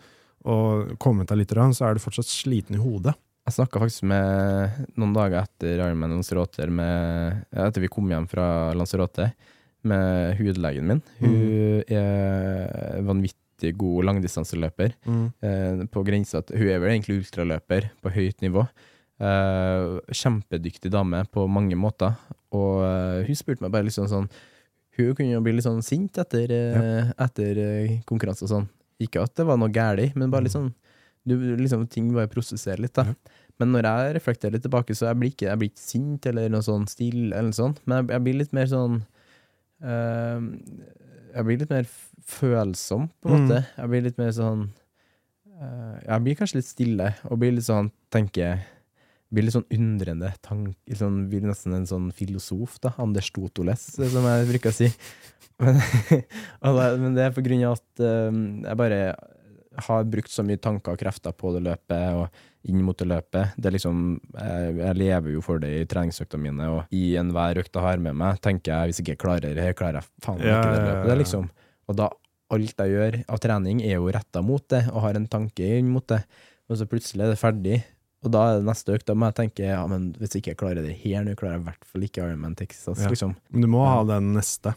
og kommet deg litt, så er du fortsatt sliten i hodet. Jeg snakka faktisk med noen dager etter Ironman Lanzarote, med, etter vi kom hjem fra Lanzarote, med hudlegen min. Hun er vanvittig god langdistanseløper. eh, på grensa Hun er vel egentlig ultraløper på høyt nivå. Eh, kjempedyktig dame på mange måter. Og eh, hun spurte meg bare liksom sånn Hun kunne jo bli litt sånn sint etter, ja. etter konkurranse og sånn. Ikke at det var noe galt, men bare litt sånn du, liksom, Ting bare prosesserer litt, da. Men når jeg reflekterer litt tilbake, så jeg blir ikke, jeg blir ikke sint eller noe sånn stille, eller noe sånt, men jeg, jeg blir litt mer sånn eh, Jeg blir litt mer følsom, på en Mm. måte. Jeg blir litt mer sånn eh, Jeg blir kanskje litt stille, og blir litt sånn tenker Blir litt sånn undrende. Tank, sånn, blir nesten en sånn filosof, da. Anders Totoles, som jeg bruker å si. Men, men det er på grunn av at eh, jeg bare har brukt så mye tanker og krefter på det løpet, og inn mot det løpet. Det er liksom, jeg, jeg lever jo for det i treningsøkta mine, og i enhver økt jeg har med meg, tenker jeg hvis ikke jeg klarer det, klarer jeg faen ikke det løpet. Det, liksom. Og da alt jeg gjør av trening, er jo retta mot det, og har en tanke inn mot det. Og så plutselig er det ferdig. Og da er det neste økt. Da må jeg tenke ja, men hvis ikke jeg klarer det her nå, klarer jeg i hvert fall ikke Ironman Texas. Ja. liksom. Men du må ha den neste.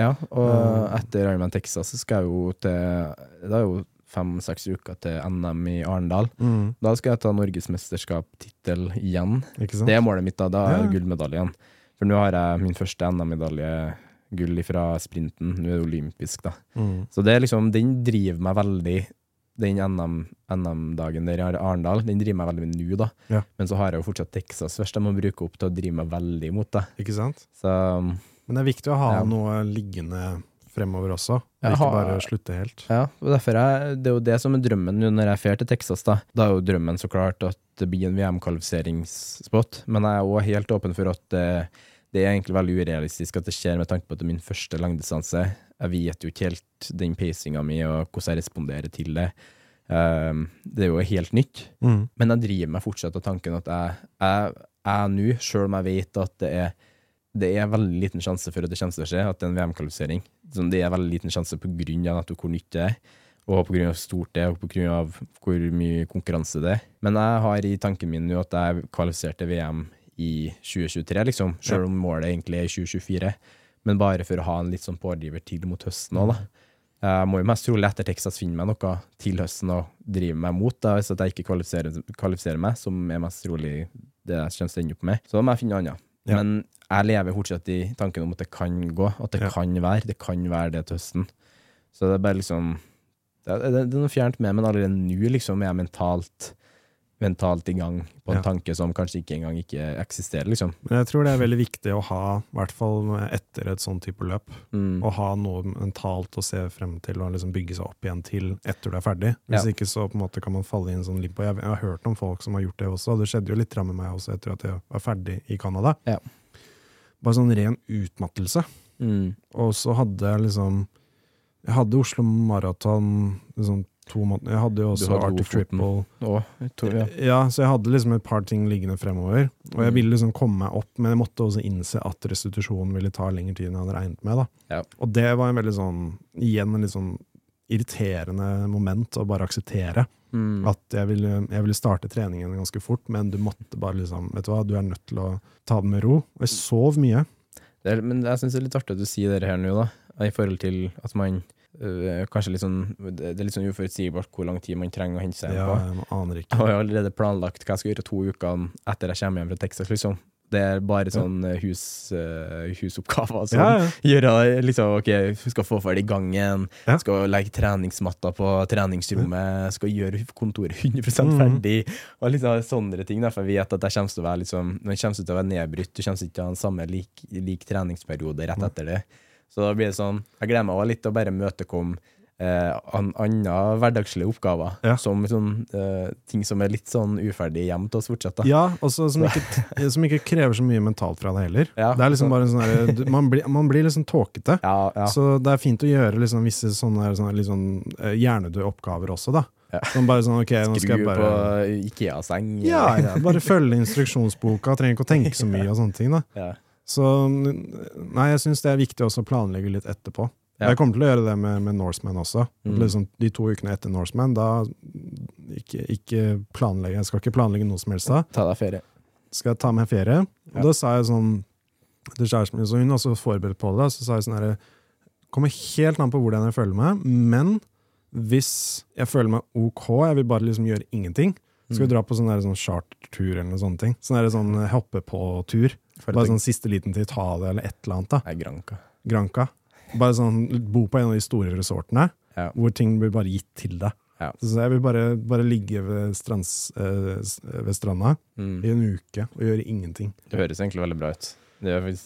Ja, og Mm. etter Ironman Texas så skal jeg jo til Det er jo fem-seks uker til NM i Arendal. Mm. Da skal jeg ta norgesmesterskapstittel igjen. Det er målet mitt, da. Da er Ja. det gullmedaljen. For nå har jeg min første NM-medalje, gull fra sprinten. Nå er det olympisk, da. Mm. Så det er liksom, den driver meg veldig Den NM NM-dagen der i Arendal, den driver meg veldig med nå, da. Ja. Men så har jeg jo fortsatt Texas først, jeg må bruke opp til å drive meg veldig imot det. Ikke sant? Så Men det er viktig å ha Ja. noe liggende fremover også, og ikke bare slutte helt. ja, og derfor er det er jo det som er drømmen nå når jeg drar til Texas, da. Da er jo drømmen så klart at det blir en VM-kvalifiseringsspot, men jeg er òg helt åpen for at det, det er egentlig veldig urealistisk at det skjer med tanke på at det er min første langdistanse. Jeg vet jo ikke helt den pacinga mi og hvordan jeg responderer til det. Um, det er jo helt nytt. Mm. Men jeg driver meg fortsatt av tanken at jeg, jeg, jeg nå, sjøl om jeg vet at det er, det er veldig liten sjanse for at det kommer til å skje, at det er en VM-kvalifisering. Sånn, det er veldig liten sjanse på grunn av hvor nytt det er, og på grunn av stort det er, og på grunn av hvor mye konkurranse det er. Men jeg har i tanken min nå at jeg kvalifiserte VM i 2023, liksom, selv om målet egentlig er i 2024. Men bare for å ha en litt sånn pådriver til mot høsten òg, da. Jeg må jo mest trolig etter Texas finne meg noe til høsten å drive meg mot, da, hvis jeg ikke kvalifiserer, kvalifiserer meg, som er mest trolig det jeg kommer til å ende opp med. Så da må jeg finne noe annet. Ja. Men jeg lever fortsatt i tanken om at det kan gå, at det Ja. kan være. Det kan være det til høsten. Så det er bare liksom Det er, det er noe fjernt med, men allerede nå liksom er jeg mentalt mentalt i gang på en Ja. tanke som kanskje ikke engang ikke eksisterer, liksom. Men jeg tror det er veldig viktig å ha, i hvert fall etter et sånn type løp, Mm. å ha noe mentalt å se frem til og liksom bygge seg opp igjen til etter du er ferdig. Hvis Ja. ikke så på en måte kan man falle i en sånn limbo. Jeg, jeg har hørt om folk som har gjort det også, og det skjedde jo litt med meg også etter at jeg var ferdig i Canada. Ja. Bare sånn ren utmattelse. Mm. Og så hadde jeg liksom Jeg hadde Oslo Maraton liksom to måneder. Jeg hadde jo også hadde Arctic. Triple. Å, tror, ja. Ja, så jeg hadde liksom et par ting liggende fremover. Og jeg Mm. ville liksom komme meg opp, men jeg måtte også innse at restitusjonen ville ta lengre tid enn jeg hadde regnet med. Ja. Og det var en veldig sånn, igjen en litt sånn irriterende moment å bare akseptere. Mm. At jeg ville, jeg ville starte treningen ganske fort, men du måtte bare liksom Vet du hva, du er nødt til å ta det med ro. Og jeg sov mye. Det er, men jeg syns det er litt artig at du sier det her nå, da. I forhold til at man øh, kanskje litt sånn Det er litt sånn uforutsigbart hvor lang tid man trenger å hente seg Ja, hjem på. jeg aner Jeg har allerede planlagt hva jeg skal gjøre to uker etter jeg kommer hjem fra Texas, liksom. Det er bare sånn øh, hus, uh, husoppgaver. som Ja, ja. Gjøre liksom, ok, skal få ferdig gangen, Ja. skal legge treningsmatta på treningsrommet, skal gjøre kontoret 100 Mhm. ferdig, og liksom sånne ting. da, For jeg vet at jeg kommer til å være liksom, man kommer til å være nedbrutt, du kommer ikke til å ha en samme lik, lik treningsperiode rett etter det. Så da blir det sånn, jeg gleder meg også litt til å bare møtekomme eh, an, andre hverdagslige oppgaver, Ja. som sånn, eh, ting som er litt sånn uferdig hjem til oss fortsatt. da. Ja, også som ikke, som ikke krever så mye mentalt fra deg heller. Ja, det er liksom så- bare en sånn der, man, blir- man blir liksom tåkete. Ja, ja. Så det er fint å gjøre liksom visse sånne, sånne litt sånn eh, hjernedøde oppgaver også, da. Ja. Som bare sånn, ok, nå skal Skru bare... på Ikea-seng. ja, ja, bare følge instruksjonsboka, trenger ikke å tenke så mye og sånne ting, da. Ja. Så nei, jeg syns det er viktig også å planlegge litt etterpå. Ja. Jeg kommer til å gjøre det med, med Norseman også. Mm. Liksom, de to ukene etter Norseman, da ikke, ikke planlegge Jeg skal ikke planlegge noe som helst da. Ta deg ferie. Skal jeg ta meg ferie? Og Ja. da sa jeg sånn til kjæresten min, så hun også forberedt på det, så sa jeg sånn herre Kommer helt an på hvordan jeg føler meg, men hvis jeg føler meg ok, jeg vil bare liksom gjøre ingenting, skal vi Mm. dra på sånn sånn chartertur eller noe sånne ting. Sånn sånn hoppe på-tur. Bare sånn siste liten til Italia eller et eller annet. da. Nei, Granca. Granca. Bare sånn bo på en av de store resortene, Ja. hvor ting blir bare gitt til deg. Ja. Så jeg vil bare, bare ligge ved, strands, øh, ved stranda Mm. i en uke og gjøre ingenting. Det høres egentlig veldig bra ut.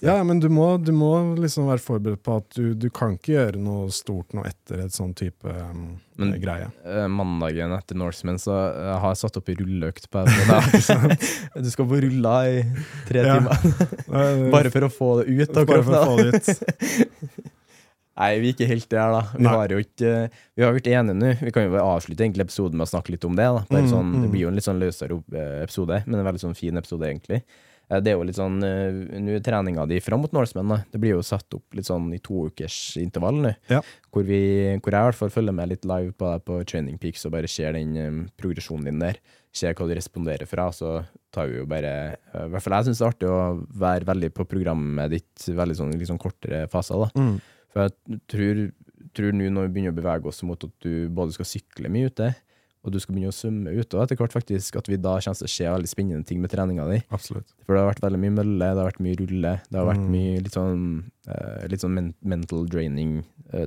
Ja, men du må, du må liksom være forberedt på at du, du kan ikke gjøre noe stort noe etter et sånn type um, Men- greie. Eh, Mandagen etter Norseman så jeg har jeg satt opp i rulleøkt på deg. Du skal få rulla i tre Ja. timer. Bare for å få det ut av Bare for å få det ut. Nei, vi er ikke helt der, da. Vi Nei. har jo ikke Vi har blitt enige nå. Vi kan jo avslutte egentlig episoden med å snakke litt om det. da Mm, sånn, Det mm. blir jo en litt sånn løsere eh, episode, men en veldig sånn fin episode, egentlig. Eh, Det er jo litt sånn eh, Nå er treninga di fram mot Norsemen. Det blir jo satt opp litt sånn i to ukers intervall nå. Ja. Hvor, vi, hvor jeg i hvert fall følger med litt live på deg på Training Peaks og bare ser den um, progresjonen din der. Ser hva du responderer fra, så tar vi jo bare I hvert fall jeg syns det er artig å være veldig på programmet ditt, veldig sånn, sånn kortere faser, da. Mm. For jeg tror, tror nå når vi begynner å bevege oss mot at du både skal sykle mye ute, og du skal begynne å svømme ute, og etter hvert faktisk at vi da kommer til å se veldig spennende ting med treninga di. Absolutt. For det har vært veldig mye mølle, det har vært mye rulle, det har vært Mm. mye litt sånn, uh, litt sånn men mental draining eh.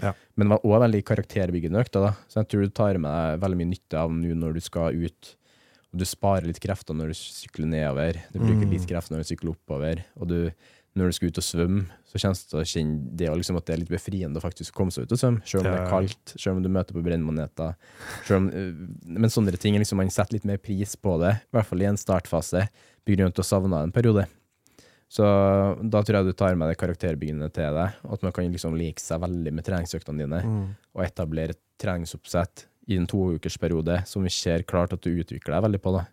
Ja. Men det var òg veldig karakterbyggende økter, da. Så jeg tror du tar med deg veldig mye nytte av nå når du skal ut. Og du sparer litt krefter når du sykler nedover, du bruker Mm. litt krefter når du sykler oppover, og du når du skal ut og svømme, så kjennes det det, liksom at det er litt befriende å faktisk komme seg ut og svømme, selv om det er kaldt, selv om du møter på brennmaneter. øh, Men sånne ting liksom man setter litt mer pris på det, i hvert fall i en startfase, begrunnet til å savne en periode. Så da tror jeg du tar med det karakterbyggende til deg, at man kan liksom like seg veldig med treningsøktene dine, Mm. og etablere et treningsoppsett i en toukersperiode som vi ser klart at du utvikler deg veldig på. da.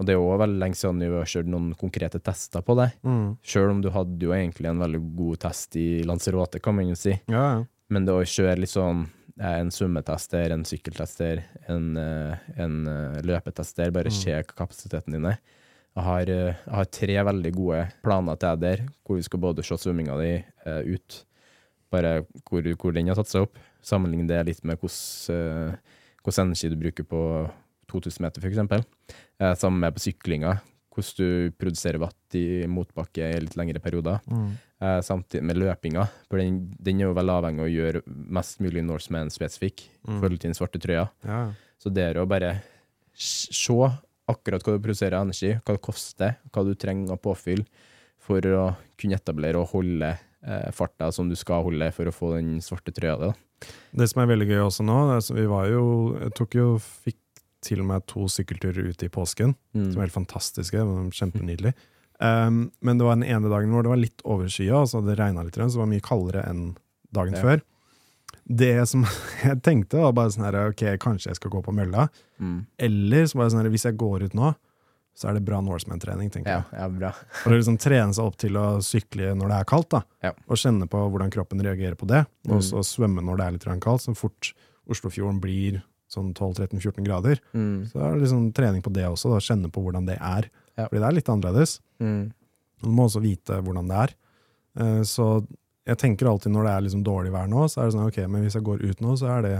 Og det er òg veldig lenge siden vi har kjørt noen konkrete tester på det. Mm. Sjøl om du hadde jo egentlig en veldig god test i Lanzarote, kan man jo si. Ja, ja. Men det å kjøre litt sånn eh, en svømmetester, en sykkeltester, en, eh, en løpetester, bare mm. se kapasiteten din er. Jeg har, eh, jeg har tre veldig gode planer til deg der, hvor vi skal både se svømminga di eh, ut, bare hvor, hvor den har tatt seg opp, sammenligne det litt med hvordan eh, hvordan energi du bruker på 2000 meter, f.eks. Eh, med på syklinga, hvordan du produserer watt i motbakke i litt lengre perioder. Mm. Eh, samtidig med løpinga, for den, den er jo veldig avhengig av å gjøre mest mulig Norseman-spesifikk i Mm. forhold til den svarte trøya. ja. Så det er å bare se akkurat hva du produserer av energi, hva det koster, hva du trenger av påfyll for å kunne etablere og holde eh, farta som du skal holde for å få den svarte trøya di. Det som er veldig gøy også nå, det så vi var jo, tok jo, fikk til og med to sykkelturer ute i påsken, Mm. som var helt fantastiske, det var kjempenydelig. Um, men det var den ene dagen hvor det var litt overskya, hadde det regna litt, så det var mye kaldere enn dagen Ja. før. Det som jeg tenkte, var bare sånn her, ok, kanskje jeg skal gå på mølla, Mm. eller så bare sånn her, hvis jeg går ut nå, så er det bra Norseman-trening, tenker Ja, jeg. ja, bra. For å liksom trene seg opp til å sykle når det er kaldt, da. Ja. Og kjenne på hvordan kroppen reagerer på det. Og Mm. så svømme når det er litt kaldt. Så fort Oslofjorden blir sånn 12-13-14 grader, Mm. så er det liksom trening på det også. da, Kjenne på hvordan det er. Ja. Fordi det er litt annerledes. Mm. Du må også vite hvordan det er. Eh, Så jeg tenker alltid når det er liksom dårlig vær nå, så er det sånn ok, men hvis jeg går ut nå, så er det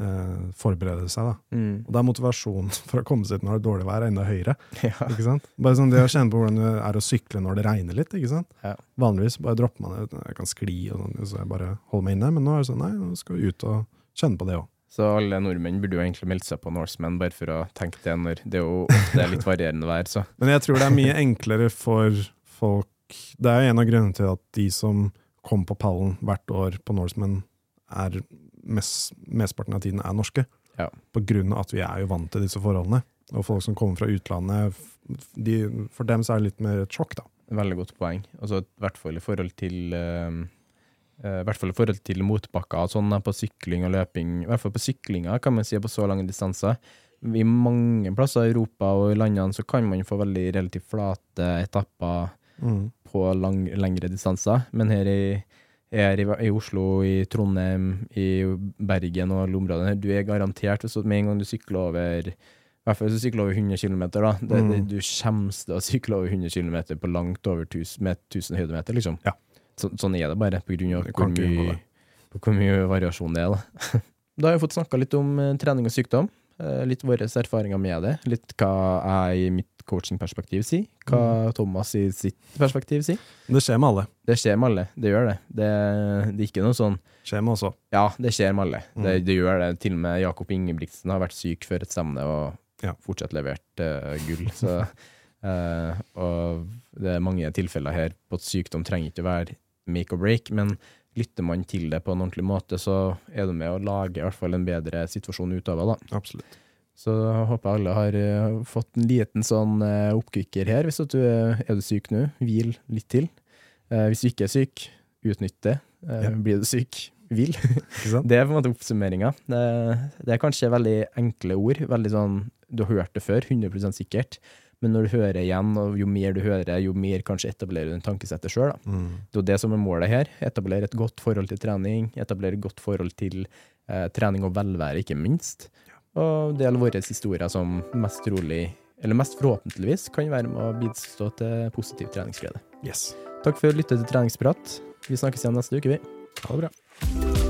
eh, forberede seg, da. Mm. Og da er motivasjonen for å komme seg ut når det er dårlig vær, enda høyere. Ja. Ikke sant? Bare sånn det å kjenne på hvordan det er å sykle når det regner litt. ikke sant? Ja. Vanligvis bare dropper man det. Jeg kan skli, og sånn, så jeg bare holder meg inne. Men nå er det sånn, nei, nå skal vi ut og kjenne på det òg. Så alle nordmenn burde jo egentlig melde seg på Norseman, bare for å tenke det når det er jo ofte litt varierende vær, så. Men jeg tror det er mye enklere for folk Det er en av grunnene til at de som kommer på pallen hvert år på Norseman, er mest, mesteparten av tiden er norske. Ja. På grunn av at vi er jo vant til disse forholdene. Og folk som kommer fra utlandet, de, for dem så er det litt mer et sjokk, da. Veldig godt poeng. Altså, I hvert fall i forhold til eh, i hvert fall i forhold til motbakker og sånn, på sykling og løping. I hvert fall på syklinga, kan man si, på så lange distanser. I mange plasser i Europa og i landene så kan man få veldig relativt flate etapper Mm. på lang, lengre distanser, men her i, her i, i Oslo, i Trondheim, i Bergen og alle områdene her, du er garantert så med en gang du sykler over i hvert fall hvis du sykler over 100 km, da. Det, det, Mm. du kommer til å sykle over 100 km på langt over 1000, med 1000 høydemeter, liksom. Ja. Så, sånn er det bare, på grunn av hvor mye, på hvor mye variasjon det er. Da, da har vi fått snakka litt om eh, trening og sykdom. eh, Litt våre erfaringer med det. Litt hva jeg i mitt coachingperspektiv sier. Mm. Hva Thomas i sitt perspektiv sier. Det skjer med alle. Det skjer med alle. Det gjør det. Det, det er ikke noe sånn Skjer med oss òg. Ja, det skjer med alle. Det, Mm. det gjør det. Til og med Jakob Ingebrigtsen har vært syk før et stevne og Ja. fortsatt levert uh, gull. Så Eh, og det er mange tilfeller her på at sykdom trenger ikke å være make or break, men lytter man til det på en ordentlig måte, så er det med å lage i hvert fall en bedre situasjon ut av det. da. Absolutt. Så jeg håper alle har uh, fått en liten sånn uh, oppkvikker her. Hvis du er, er du syk nå, hvil litt til. Eh, hvis du ikke er syk, utnytt det. Eh, Ja. Blir du syk, hvil. Det er på en måte oppsummeringa. Det, det er kanskje veldig enkle ord. Veldig sånn, Du har hørt det før, 100% sikkert. Men når du hører igjen, og jo mer du hører, jo mer kanskje etablerer du en tankesettet sjøl. Mm. Det er jo det som er målet her. Etablere et godt forhold til trening. Etablere et godt forhold til eh, trening og velvære, ikke minst. Og del våre historier som mest trolig, eller mest forhåpentligvis, kan være med å bistå til positiv treningsglede. Yes. Takk for å lytte til Treningsprat. Vi snakkes igjen neste uke, vi. Ha det bra.